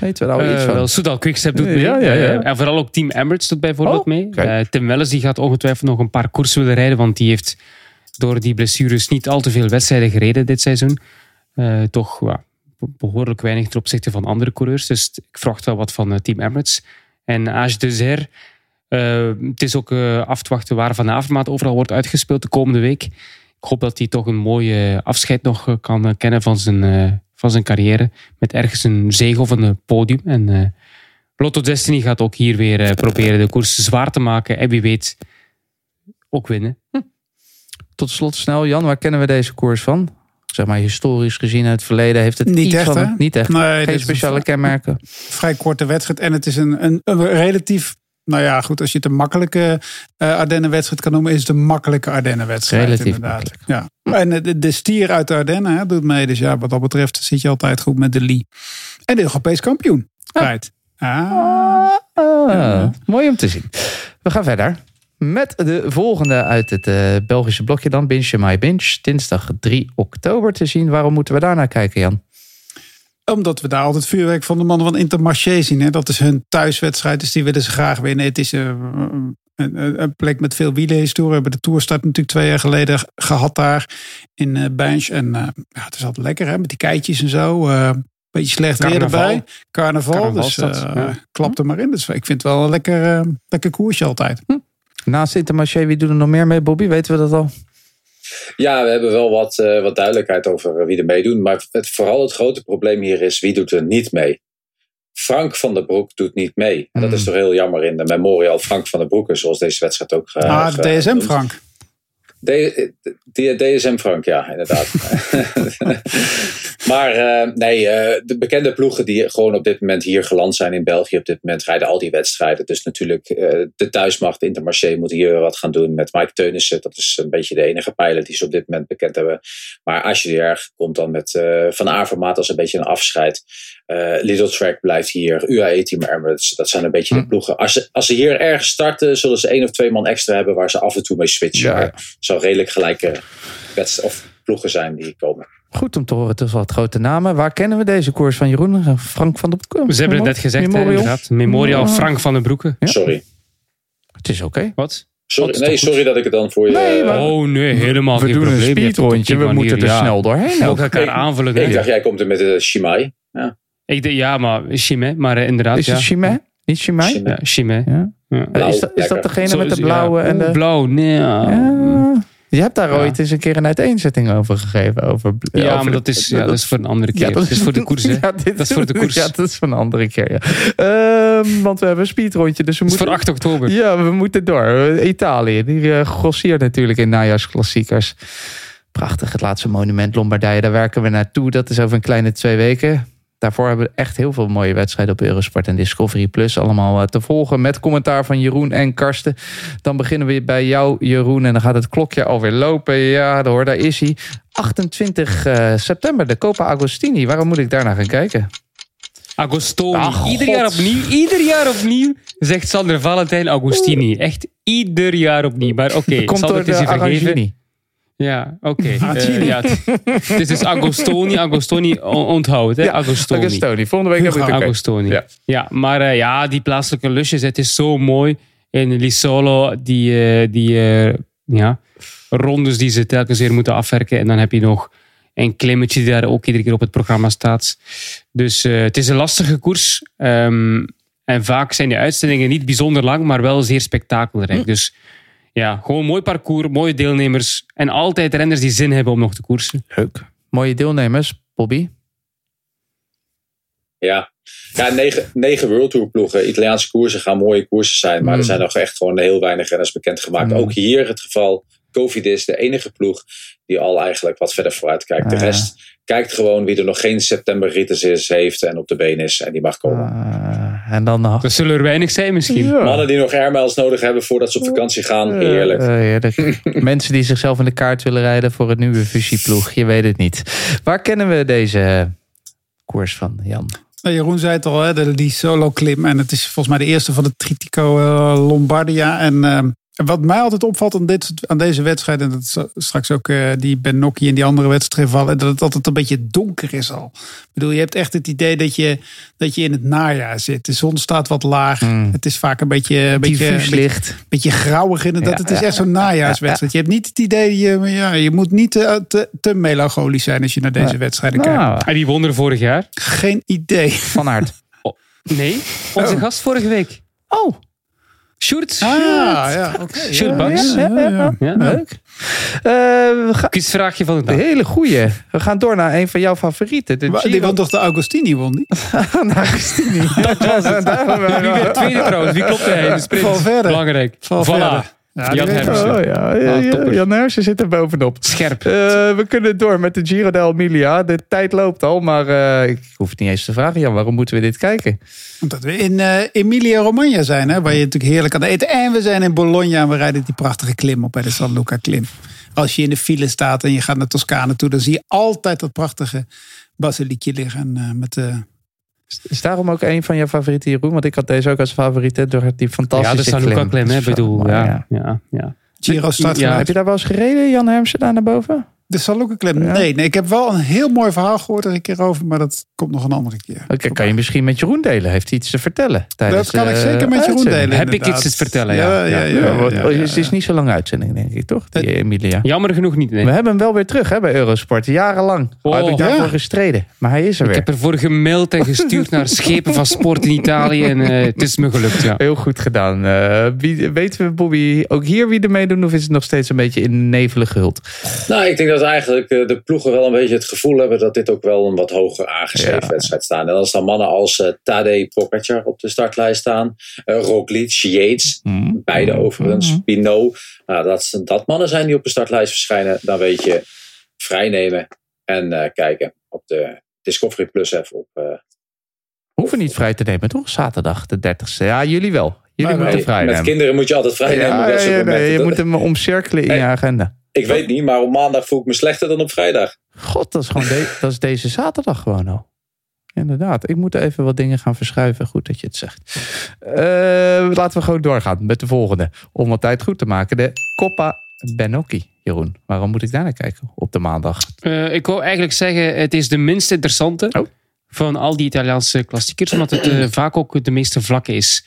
Weten we daar al iets Eh, van? wel, Soudal Quickstep doet mee. ja, ja. Eh, en vooral ook Team Emirates doet bijvoorbeeld Oh, mee. Eh, Tim Welles die gaat ongetwijfeld nog een paar koersen willen rijden, want die heeft door die blessures niet al te veel wedstrijden gereden dit seizoen. Toch behoorlijk weinig ten opzichte van andere coureurs. Dus ik verwacht wel wat van Team Emirates. En Age de Zer, eh, het is ook af te wachten waar Van Avermaat overal wordt uitgespeeld de komende week. Ik hoop dat hij toch een mooie afscheid nog kan kennen van zijn, van zijn carrière. Met ergens een zege of een eh, podium. En eh, Lotto Destiny gaat ook hier weer eh, proberen de koers zwaar te maken. En wie weet ook winnen. Tot slot snel, Jan, waar kennen we deze koers van? Zeg maar historisch gezien uit het verleden heeft het Niet iets echt, van... Niet echt. Nee, Geen speciale een kenmerken. vrij korte wedstrijd. En het is een, een, een relatief. Nou ja, goed, als je het een makkelijke uh, Ardennen-wedstrijd kan noemen, is het een makkelijke Ardennen-wedstrijd. Relatief inderdaad. Ja. En eh, de, de stier uit de Ardennen hè, doet mee. Dus ja, wat dat betreft zit je altijd goed met de Lee. En de Europees kampioen. Right. Ah. Ah, Mooi om te zien. We gaan verder met de volgende uit het uh, Belgische blokje dan. Binge My Binge. Dinsdag 3 oktober te zien. Waarom moeten we daar naar kijken, Jan? Omdat we daar altijd vuurwerk van de mannen van Intermarché zien. Hè? Dat is hun thuiswedstrijd, dus die willen ze graag winnen. Het is uh, een, een, een, plek met veel wielenhistorie. We hebben de Tourstart natuurlijk twee jaar geleden gehad daar in uh, Binge. En uh, ja, het is altijd lekker hè, met die keitjes en zo. Uh, beetje slecht Carnaval. weer erbij. Carnaval, Carnaval dus ja. klap er maar in. Dus ik vind het wel een lekker, lekker koersje altijd. Hm. Naast Intermarché, wie doet er nog meer mee, Bobby? Weten we dat al? Ja, we hebben wel wat, uh, wat duidelijkheid over wie er meedoen. Maar het, vooral het grote probleem hier is wie doet er niet mee. Frank van der Broek doet niet mee. En dat Hmm. is toch heel jammer in de Memorial Frank van der Broeke, zoals deze wedstrijd ook. Uh, ah, DSM Frank. DSM Frank, ja, inderdaad. maar uh, nee, uh, de bekende ploegen die gewoon op dit moment hier geland zijn in België, op dit moment rijden al die wedstrijden. Dus natuurlijk uh, de thuismacht Intermarché moet hier wat gaan doen met Mike Teunissen. Dat is een beetje de enige pijler die ze op dit moment bekend hebben. Maar als je hier komt dan met Van Avermaat als een beetje een afscheid. Uh, Little Track blijft hier. UAE Team Emirates. Dat zijn een beetje Hm. de ploegen. Als ze, als ze hier ergens starten, zullen ze één of twee man extra hebben waar ze af en toe mee switchen. Ja. Maar zal redelijk gelijke of ploegen zijn die komen. Goed om te horen, het is wel het grote namen. Waar kennen we deze koers van Jeroen? Frank van der Broeke? Ze hebben het net gezegd, Memorial, hè, inderdaad. Memorial. Frank van den Broeke. Ja. Sorry. Het is oké. Okay. Wat? Sorry, Wat nee, sorry dat ik het dan voor je... Nee, maar- Oh nee, helemaal We geen doen een probleem. Hebt het op speedrondje, we moeten er ja. snel doorheen. Ook elkaar Ik- aanvullen. ik dacht, jij komt er met de Shimai. Ja. Ik denk, ja, maar Chimay, maar eh, inderdaad. Is ja. het Chimay? Niet Chimay? Chimay. Ja. Eh, is, dat, is dat degene Zo met de blauwe ja. en de... Blauw, nee. Ja, Ja. Je hebt daar Ja. ooit eens een keer een uiteenzetting over gegeven. Over, Ja, over maar de- dat is, ja, dat is voor een andere keer. Ja, dat, is voor de koers, hè. Ja, dit- Dat is voor de koers. Ja, dat is voor een andere keer, ja. Ehm, want we hebben een speedrondje, dus we Dat is moeten... voor 8 oktober. Ja, we moeten door. Italië, die uh, grossiert natuurlijk in najaarsklassiekers. Prachtig, het laatste monument Lombardije. Daar werken we naartoe. Dat is over een kleine twee weken. Daarvoor hebben we echt heel veel mooie wedstrijden op Eurosport en Discovery Plus. Allemaal eh, te volgen met commentaar van Jeroen en Karsten. Dan beginnen we bij jou, Jeroen. En dan gaat het klokje alweer lopen. Ja, hoor, daar is hij. 28 uh, september, de Copa Agostini. Waarom moet ik daarna gaan kijken? Agostoni. Ah, ieder God. jaar opnieuw, ieder jaar opnieuw zegt Sander Valentijn Agostini. Echt ieder jaar opnieuw. Maar oké, Komt Sander, het is de je vergeven. Ja, oké. Eh, ja, het, het is dus Agostoni, Agostoni on- onthoud. Hè? Ja, Agostoni. Agostoni. Volgende week heb ik het. Agostoni. Ja. Ja. maar eh, ja, die plaatselijke lusjes, het is zo mooi. In Lisolo, die, eh, die ja, rondes die ze telkens weer moeten afwerken. En dan heb je nog een klimmetje die daar ook iedere keer op het programma staat. Dus het is een lastige koers. Ehm, en vaak zijn die uitzendingen niet bijzonder lang, maar wel zeer spektakelrijk. Dus ja, gewoon mooi parcours, mooie deelnemers. En altijd renners die zin hebben om nog te koersen. Leuk. Mooie deelnemers, Bobby. Ja, ja negen, negen World Tour ploegen. Italiaanse koersen gaan mooie koersen zijn. Maar Mm. er zijn nog echt gewoon heel weinig renners bekendgemaakt. Mm. Ook hier het geval. Covidis, de enige ploeg die al eigenlijk wat verder vooruit kijkt. De Ah. rest kijkt gewoon wie er nog geen september ritus is, heeft en op de been is. En die mag komen. Ah, en dan nog. Dat zullen er weinig zijn misschien. Ja. Mannen die nog airmiles nodig hebben voordat ze op vakantie gaan. Heerlijk. Eh, heerlijk. Mensen die zichzelf in de kaart willen rijden voor het nieuwe fusieploeg. Je weet het niet. Waar kennen we deze koers van, Jan? Nou, Jeroen zei het al, hè, de- die solo klim. En het is volgens mij de eerste van de Tritico eh, Lombardia. En eh, wat mij altijd opvalt aan, dit, aan deze wedstrijd... en dat is straks ook eh, die Benocchi en die andere wedstrijden vallen... dat het altijd een beetje donker is al. Ik bedoel, je hebt echt het idee dat je, dat je in het najaar zit. De zon staat wat laag. Mm. Het is vaak een beetje, een beetje, Diffuus een beetje, licht. beetje grauwig inderdaad. Ja, het is ja, echt zo'n najaarswedstrijd. Je hebt niet het idee, je, ja, je moet niet te, te, te melancholisch zijn... als je naar deze Ja. wedstrijden kijkt. Nou, En die won er vorig jaar. Geen idee. van aard. Nee, onze gast vorige week. Oh, Sjoerd. Ah, ja. Sjoerd Baks. ja, ja, ja. Ja. leuk. Eh, we gaan, Quizvraagje van de dag. hele goeie. We gaan door naar een van jouw favorieten. De Maar Die Giro won toch de Augustini, won die? van Agostini. Wie werd tweede trouwens? Wie klopte hij in de sprint? Valverde. Belangrijk. Valverde. Voilà. Ja, Jan Hermsen. Oh ja, ja, Ah. Jan Hersen zit er bovenop. Scherp. Eh, we kunnen door met de Giro d'Emilia. De tijd loopt al, maar eh, ik hoef het niet eens te vragen. Jan, waarom moeten we dit kijken? Omdat we in eh Emilia-Romagna zijn, hè, waar je natuurlijk heerlijk kan eten. En we zijn in Bologna en we rijden die prachtige klim op bij de San Luca klim. Als je in de file staat en je gaat naar Toscane toe, dan zie je altijd dat prachtige basiliekje liggen. met de Is daarom ook een van jouw favorieten, Jeroen? Want ik had deze ook als favoriet hè, door die Ja, fantastische de San Luca klim, hè, Dat is bedoel. Ja, ja, ja. Giro start Ja, Heb je daar wel eens gereden, Jan Hermsen, daar naar boven? De klim. Ja. Nee, nee, ik heb wel een heel mooi verhaal gehoord er een keer over, maar dat komt nog een andere keer. Oké, kan je misschien met Jeroen delen? Heeft hij iets te vertellen? Tijdens Dat kan ik de zeker met Jeroen uitzending? delen. Heb ik iets te vertellen, ja. Ja, ja, ja. Ja, ja, want- ja, ja. Het is niet zo lang uitzending, denk ik, toch? Die Emilia. Jammer genoeg niet. Nee. We hebben hem wel weer terug hè, bij Eurosport. Jarenlang Oh, heb ik daarvoor ja. gestreden. Maar hij is er Ik weer. heb ervoor gemaild en gestuurd naar schepen van sport in Italië. En eh, het is me gelukt, ja. Heel goed gedaan. Eh, wie, weten we, Bobby, ook hier wie er meedoen? Of is het nog steeds een beetje in nevelen gehuld? Nou, ik denk dat eigenlijk eh, de ploegen wel een beetje het gevoel hebben dat dit ook wel een wat hoger aangeschreven Ja. wedstrijd staat. En als dan mannen als eh Tadej Pogacar op de startlijst staan, eh Roglic, Yates, Hmm. beide overigens, Pinot. Nou, dat, dat mannen zijn die op de startlijst verschijnen, dan weet je vrijnemen en eh, kijken op de Discovery Plus even op. eh, Hoeven niet vrij te nemen, toch? Zaterdag, de 30ste. Ja, jullie wel. Jullie maar moeten nee, vrij met nemen. kinderen moet je altijd vrij nemen. Ja, dat ja, nee, momenten. je Dat- moet hem omcirkelen in Hey. je agenda. Ik weet niet, maar op maandag voel ik me slechter dan op vrijdag. God, dat is gewoon de- dat is deze zaterdag gewoon al. Inderdaad, ik moet even wat dingen gaan verschuiven. Goed dat je het zegt. Eh, laten we gewoon doorgaan met de volgende. Om wat tijd goed te maken. De Coppa Benocchi. Jeroen, waarom moet ik daar naar kijken op de maandag? Eh, ik wou eigenlijk zeggen, het is de minst interessante Oh. van al die Italiaanse klassiekers, omdat het eh, vaak ook de meeste vlakke is.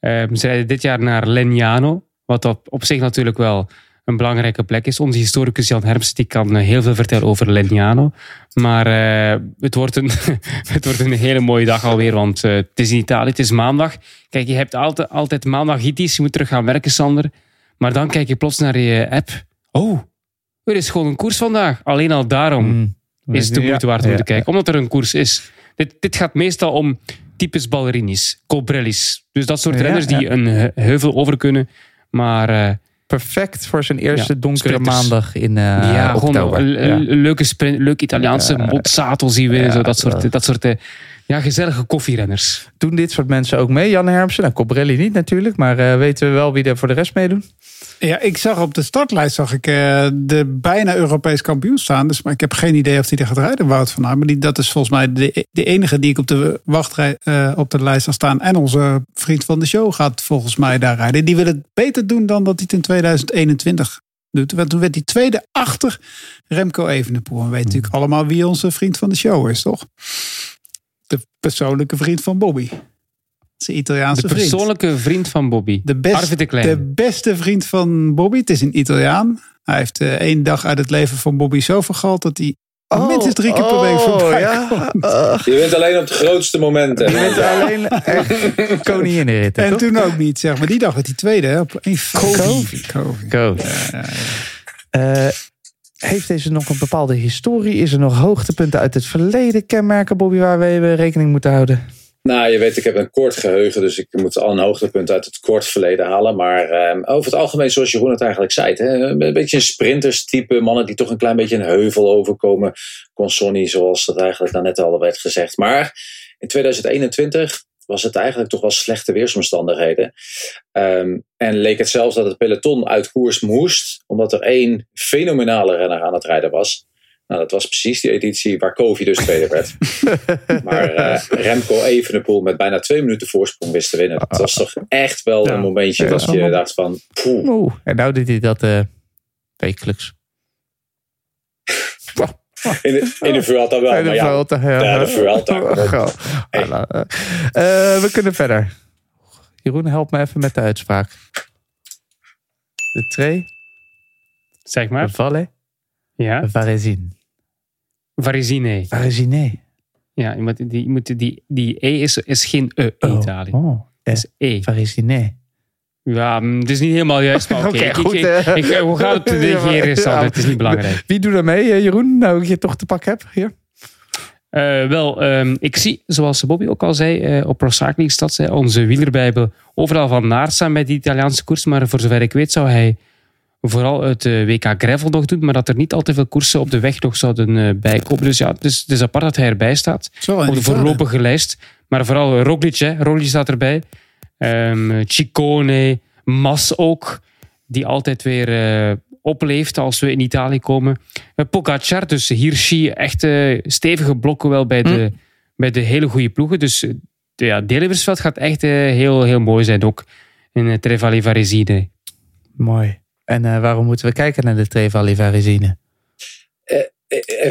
Ehm, ze rijden dit jaar naar Legnano, wat op, op zich natuurlijk wel een belangrijke plek is. Onze historicus Jan Hermsen die kan eh, heel veel vertellen over Legnano. Maar eh, het, wordt een, het wordt een hele mooie dag alweer, want eh, het is in Italië, het is maandag. Kijk, je hebt altijd, altijd maandagitis, je moet terug gaan werken, Sander. Maar dan kijk je plots naar je app. Oh, er is gewoon een koers vandaag. Alleen al daarom Hmm. is het de moeite waard om Ja, te kijken. Omdat er een koers is. Dit, dit gaat meestal om types ballerinis, colbrellis. Dus dat soort Ja, renners die een he- heuvel over kunnen. Maar perfect voor zijn eerste Ja, donkere sprinters. maandag in eh ja, gewoon oktober. een, een Ja. leuke, sprint, leuke Italiaanse. Mozzato zien we. Ja, zo, dat soort, dat soort eh, ja, gezellige koffierenners. Doen dit soort mensen ook mee? Jan Hermsen, nou, Cobrelli niet natuurlijk, maar eh, weten we wel wie er voor de rest meedoen? Ja, ik zag op de startlijst zag ik eh, de bijna Europees kampioen staan. Dus, maar ik heb geen idee of die er gaat rijden, Wout van Aert. Maar die, dat is volgens mij de, de enige die ik op de wachtrij eh, op de lijst zag staan. En onze vriend van de show gaat volgens mij daar rijden. Die wil het beter doen dan dat hij het in 2021 doet. Want toen werd hij tweede achter Remco Evenepoel. En we weten natuurlijk allemaal wie onze vriend van de show is, toch? De persoonlijke vriend van Bobby. Zijn Italiaanse De vriend. persoonlijke vriend van Bobby. De, best- de Klein. de beste vriend van Bobby. Het is een Italiaan. Hij heeft eh, één dag uit het leven van Bobby zo vergald dat hij minstens drie keer per week voorbij ja. komt. Uh, Je wint alleen op de grootste momenten. je bent alleen echt koninginnenritten, En toch? toen ook niet, zeg maar. Die dag werd hij tweede hè, op één. Go. Eh, heeft deze nog een bepaalde historie? Is er nog hoogtepunten uit het verleden kenmerken, Bobby, waar we rekening moeten houden? Nou, je weet, ik heb een kort geheugen, dus ik moet al een hoogtepunt uit het kort verleden halen. Maar ehm, over het algemeen, zoals Jeroen het eigenlijk zei, hè, een beetje een sprinterstype, mannen die toch een klein beetje een heuvel overkomen. Consonni, zoals dat eigenlijk daarnet al werd gezegd. Maar in 2021 was het eigenlijk toch wel slechte weersomstandigheden. Ehm, en leek het zelfs dat het peloton uit koers moest, omdat er één fenomenale renner aan het rijden was. Nou, dat was precies die editie waar Kovi dus tweede werd. Maar eh, Remco Evenepoel met bijna twee minuten voorsprong wist te winnen. Dat was toch echt wel Ja. een momentje Ja, dat je dacht van... Poeh, Oeh, en nou doet hij dat eh, wekelijks. in de, in de Vuelta wel, Bij de maar ja, Vuelta, ja, de Vuelta. Goh. Hey. Nou, eh, eh, we kunnen verder. Jeroen, help me even met de uitspraak. De tre, Zeg de maar. valle, Ja. de varesin. Varizine. Varesine. Ja, je moet, die, je moet, die, die E is, is geen E in Italië. Oh, Het is E. Varesine. Ja, mm, het is niet helemaal juist. Maar oké, ik, goed, ik, eh. ik, ik- we gaan op de Ja. Het is niet belangrijk. Wie doet er mee, eh, Jeroen? Nou, ik je toch te pak heb hier. Eh, wel, ehm, ik zie, zoals Bobby ook al zei, eh, op eh, onze wielerbijbel, overal van Naart staan bij de Italiaanse koers. Maar voor zover ik weet zou hij vooral het eh, WK Gravel nog doen, maar dat er niet al te veel koersen op de weg nog zouden eh, bijkomen. Dus ja, het is, het is apart dat hij erbij staat. Zo, op de die voorlopige lijst. Maar vooral Roglic, hè. Roglic staat erbij. Ehm Ciccone, Mas ook, die altijd weer eh, opleeft als we in Italië komen. Uh, Pogacar, dus Hirschi, echt eh, stevige blokken wel bij de, bij de hele goede ploegen. Dus de- ja, Deliversveld gaat echt eh, heel, heel mooi zijn ook in uh, Trevali Varesine. Mooi. En waarom moeten we kijken naar de Trevali Varesine?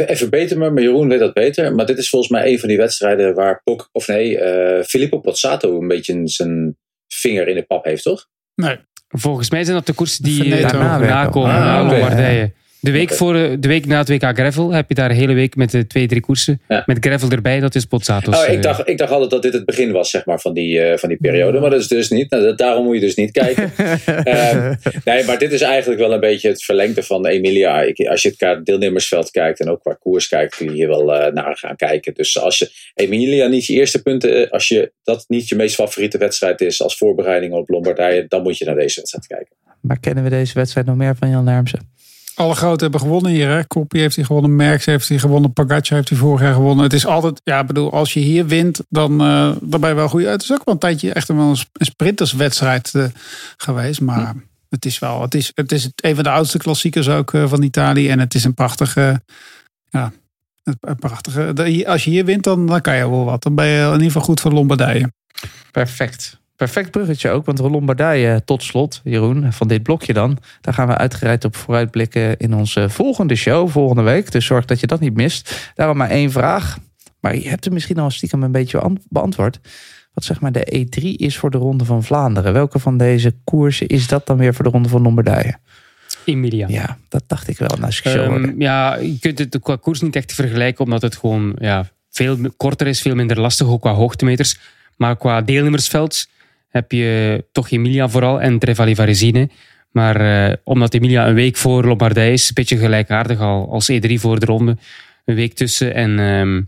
Even beter me, maar Jeroen weet dat beter. Maar dit is volgens mij een van die wedstrijden waar Pok, of nee, eh, Filippo Pozzato een beetje zijn vinger in de pap heeft, toch? Nee. Volgens mij zijn dat de koersen die daarna na Ah. Lombardije. De week, voor, eh, de week na het WK Gravel heb je daar een hele week met de twee, drie koersen. Ja. Met Gravel erbij, dat is Pozzatos. Oh, ik, eh, dacht, ik dacht altijd dat dit het begin was zeg maar, van, die, eh, van die periode. Maar dat is dus niet. Nou, dat- daarom moet je dus niet kijken. Ehm, nee, maar dit is eigenlijk wel een beetje het verlengde van Emilia. Ik, als je het qua deelnemersveld kijkt en ook qua koers kijkt, kun je hier wel eh, naar gaan kijken. Dus als je Emilia niet je eerste punten, eh, als je dat niet je meest favoriete wedstrijd is als voorbereiding op Lombardije, dan moet je naar deze wedstrijd kijken. Maar kennen we deze wedstrijd nog meer van Jan Hermsen? Alle grote hebben gewonnen hier. Hè? Koppie heeft hij gewonnen. Merckx heeft hij gewonnen. Pogacar heeft hij vorig jaar gewonnen. Het is altijd, ja, ik bedoel, als je hier wint, dan, eh, dan ben je wel goed uit. Het is ook wel een tijdje echt wel een sp- een sprinterswedstrijd eh, geweest. Maar het is wel, het is, het is een van de oudste klassiekers ook eh, van Italië. En het is een prachtige, ja, een, prachtige. Als je hier wint, dan, dan kan je wel wat. Dan ben je in ieder geval goed voor Lombardije. Perfect. Perfect bruggetje ook, want de Lombardije tot slot, Jeroen, van dit blokje dan. Daar gaan we uitgebreid op vooruitblikken in onze volgende show, volgende week. Dus zorg dat je dat niet mist. Daarom maar één vraag, maar je hebt hem misschien al stiekem een beetje an- beantwoord. Wat zeg maar de E3 is voor de Ronde van Vlaanderen. Welke van deze koersen is dat dan weer voor de Ronde van Lombardije? Emilia. Ja, dat dacht ik wel. Nou, als ik ja, je kunt het qua koers niet echt vergelijken, omdat het gewoon ja, veel korter is, veel minder lastig, ook qua hoogtemeters. Maar qua deelnemersveld heb je toch Emilia vooral en Trevali Varesine. Maar eh, omdat Emilia een week voor Lombardije is, een beetje gelijkaardig al als E3 voor de ronde. Een week tussen en ehm,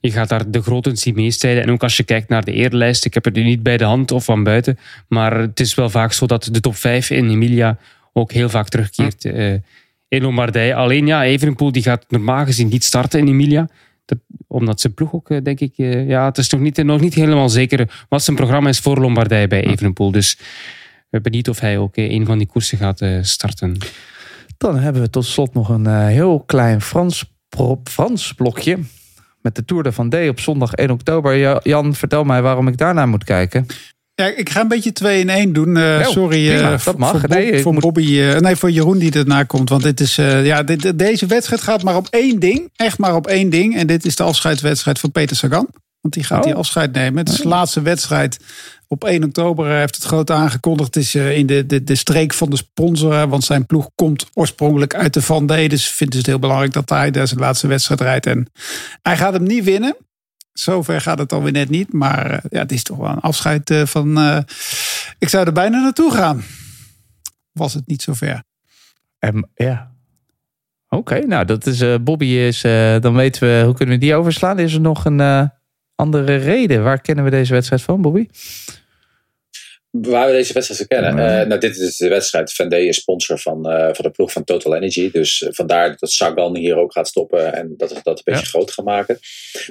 je gaat daar de groten zien meestrijden. En ook als je kijkt naar de eerlijst, ik heb het nu niet bij de hand of van buiten, maar het is wel vaak zo dat de top 5 in Emilia ook heel vaak terugkeert uh, in Lombardije. Alleen ja, Evenepoel die gaat normaal gezien niet starten in Emilia. Dat, omdat zijn ploeg ook, denk ik, ja, het is nog niet, nog niet helemaal zeker wat zijn programma is voor Lombardije bij Evenepoel. Dus we benieuwd of hij ook een van die koersen gaat starten. Dan hebben we tot slot nog een heel klein Frans, Frans blokje met de Tour de Vendée op zondag 1 oktober. Jan, vertel mij waarom ik daarnaar moet kijken. Ja, ik ga een beetje 2 in 1 doen. Uh, sorry uh, dat mag. voor, nee, voor Bobby. Uh, nee, voor Jeroen die ernaar komt. Want dit is, ja, dit, deze wedstrijd gaat maar op één ding. Echt maar op één ding. En dit is de afscheidswedstrijd van Peter Sagan. Want die gaat oh. die afscheid nemen. Het is de oh. laatste wedstrijd. Op 1 oktober heeft het groot aangekondigd. Het is in de, de, de streek van de sponsor. Want zijn ploeg komt oorspronkelijk uit de Van D. Dus vindt het heel belangrijk dat hij daar zijn laatste wedstrijd rijdt. En hij gaat hem niet winnen. Zover gaat het alweer net niet. Maar uh, ja, het is toch wel een afscheid uh, van. Uh, ik zou er bijna naartoe gaan. Was het niet zover. Um, ja. Oké, nou dat is. Bobby is. dan weten we. Hoe kunnen we die overslaan? Is er nog een andere reden? Waar kennen we deze wedstrijd van, Bobby? Waar we deze wedstrijd kennen. Uh, nou, dit is de wedstrijd. Van is sponsor van, uh, van de ploeg van Total Energy. Dus uh, vandaar dat Sagan hier ook gaat stoppen. En dat we dat een beetje groot gaan maken.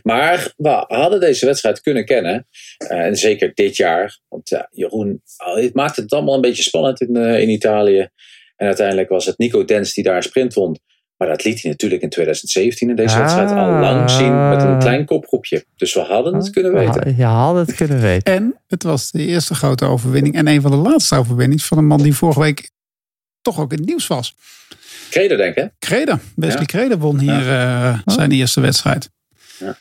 Maar we hadden deze wedstrijd kunnen kennen. en zeker dit jaar. Want Jeroen, het maakte het allemaal een beetje spannend in, in Italië. En uiteindelijk was het Nico Dens die daar een sprint won. Maar dat liet hij natuurlijk in 2017 in deze ah. wedstrijd al lang zien met een klein kopgroepje. Dus we hadden het kunnen weten. Je had het kunnen weten. En het was de eerste grote overwinning en een van de laatste overwinningen van een man die vorige week toch ook in het nieuws was. Kreder, denk ik. Kreder. Wesley ja. Kreder won hier ja. uh, zijn eerste wedstrijd. Ja.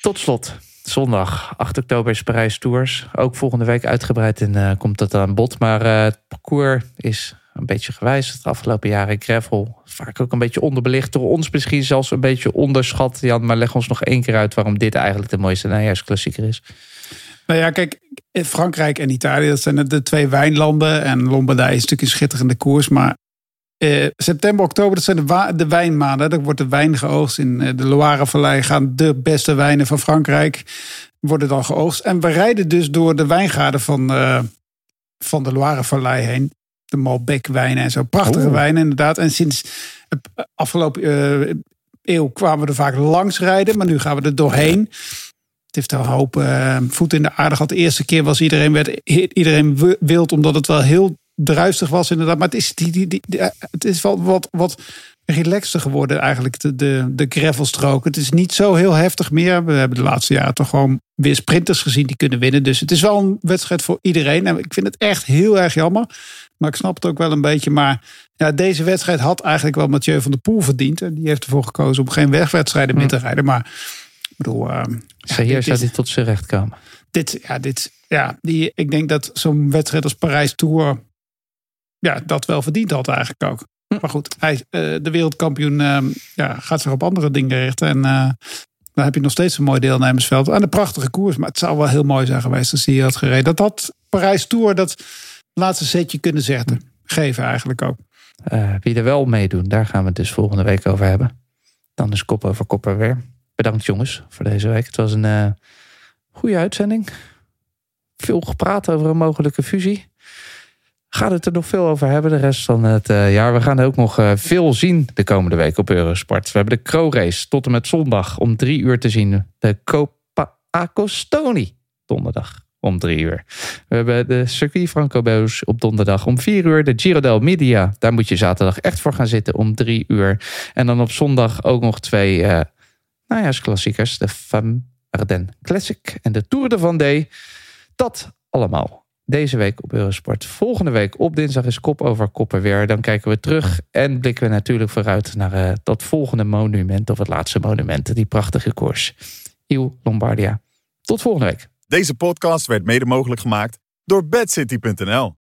Tot slot. Zondag, 8 oktober is Parijs Tours. Ook volgende week uitgebreid en uh, komt dat aan bod. Maar uh, het parcours is een beetje gewijzigd de afgelopen jaren. Gravel, vaak ook een beetje onderbelicht door ons misschien zelfs een beetje onderschat. Jan, maar leg ons nog één keer uit waarom dit eigenlijk de mooiste najaarsklassieker is. Nou ja, kijk, Frankrijk en Italië, dat zijn de twee wijnlanden. En Lombardije is natuurlijk een schitterende koers. Maar eh, september, oktober, dat zijn de, de wijnmaanden. Dan wordt de wijn geoogst in eh, de Loire-vallei. Gaan de beste wijnen van Frankrijk worden dan geoogst. En we rijden dus door de wijngaarden van, uh, van de Loire-vallei heen de Malbec wijnen en zo. Prachtige oh. wijnen inderdaad. En sinds de afgelopen uh, eeuw kwamen we er vaak langs rijden. Maar nu gaan we er doorheen. Het heeft een hoop uh, voet in de aarde gehad. De eerste keer was iedereen, werd, iedereen wild omdat het wel heel druistig was inderdaad. Maar het is, die, die, die, het is wel wat, wat relaxter geworden eigenlijk, de, de, de gravelstrook. Het is niet zo heel heftig meer. We hebben de laatste jaren toch gewoon weer sprinters gezien die kunnen winnen. Dus het is wel een wedstrijd voor iedereen. En ik vind het echt heel erg jammer maar ik snap het ook wel een beetje. Maar ja, deze wedstrijd had eigenlijk wel Mathieu van der Poel verdiend. En die heeft ervoor gekozen om geen wegwedstrijden meer te hm. rijden. Maar ik bedoel... Uh, ja, hier zou dit tot zijn recht komen. Dit, ja, dit, ja die, ik denk dat zo'n wedstrijd als Parijs Tour... Ja, dat wel verdiend had eigenlijk ook. Hm. Maar goed, hij, uh, de wereldkampioen uh, ja, gaat zich op andere dingen richten. En uh, dan heb je nog steeds een mooi deelnemersveld. En een prachtige koers. Maar het zou wel heel mooi zijn geweest als hij had gereden. Dat had Parijs Tour... Dat, laatste setje kunnen zetten. Geven eigenlijk ook. Uh, wie er wel meedoen, daar gaan we het dus volgende week over hebben. Dan is kop over kop weer. Bedankt jongens voor deze week. Het was een uh, goede uitzending. Veel gepraat over een mogelijke fusie. Gaat het er nog veel over hebben de rest van het uh, jaar. We gaan ook nog veel zien de komende week op Eurosport. We hebben de Crow Race tot en met zondag om drie uur te zien. De Copa Acostoni donderdag om drie uur. We hebben de Circuit Franco Belge op donderdag om vier uur. De Giro del Media, daar moet je zaterdag echt voor gaan zitten om drie uur. En dan op zondag ook nog twee uh, najaarsklassiekers. De Femme Ardennes Classic en de Tour de Vendée. Dat allemaal deze week op Eurosport. Volgende week op dinsdag is kop over koppen weer. Dan kijken we terug en blikken we natuurlijk vooruit naar uh, dat volgende monument of het laatste monument. Die prachtige koers. Il Lombardia. Tot volgende week. Deze podcast werd mede mogelijk gemaakt door bedcity.nl.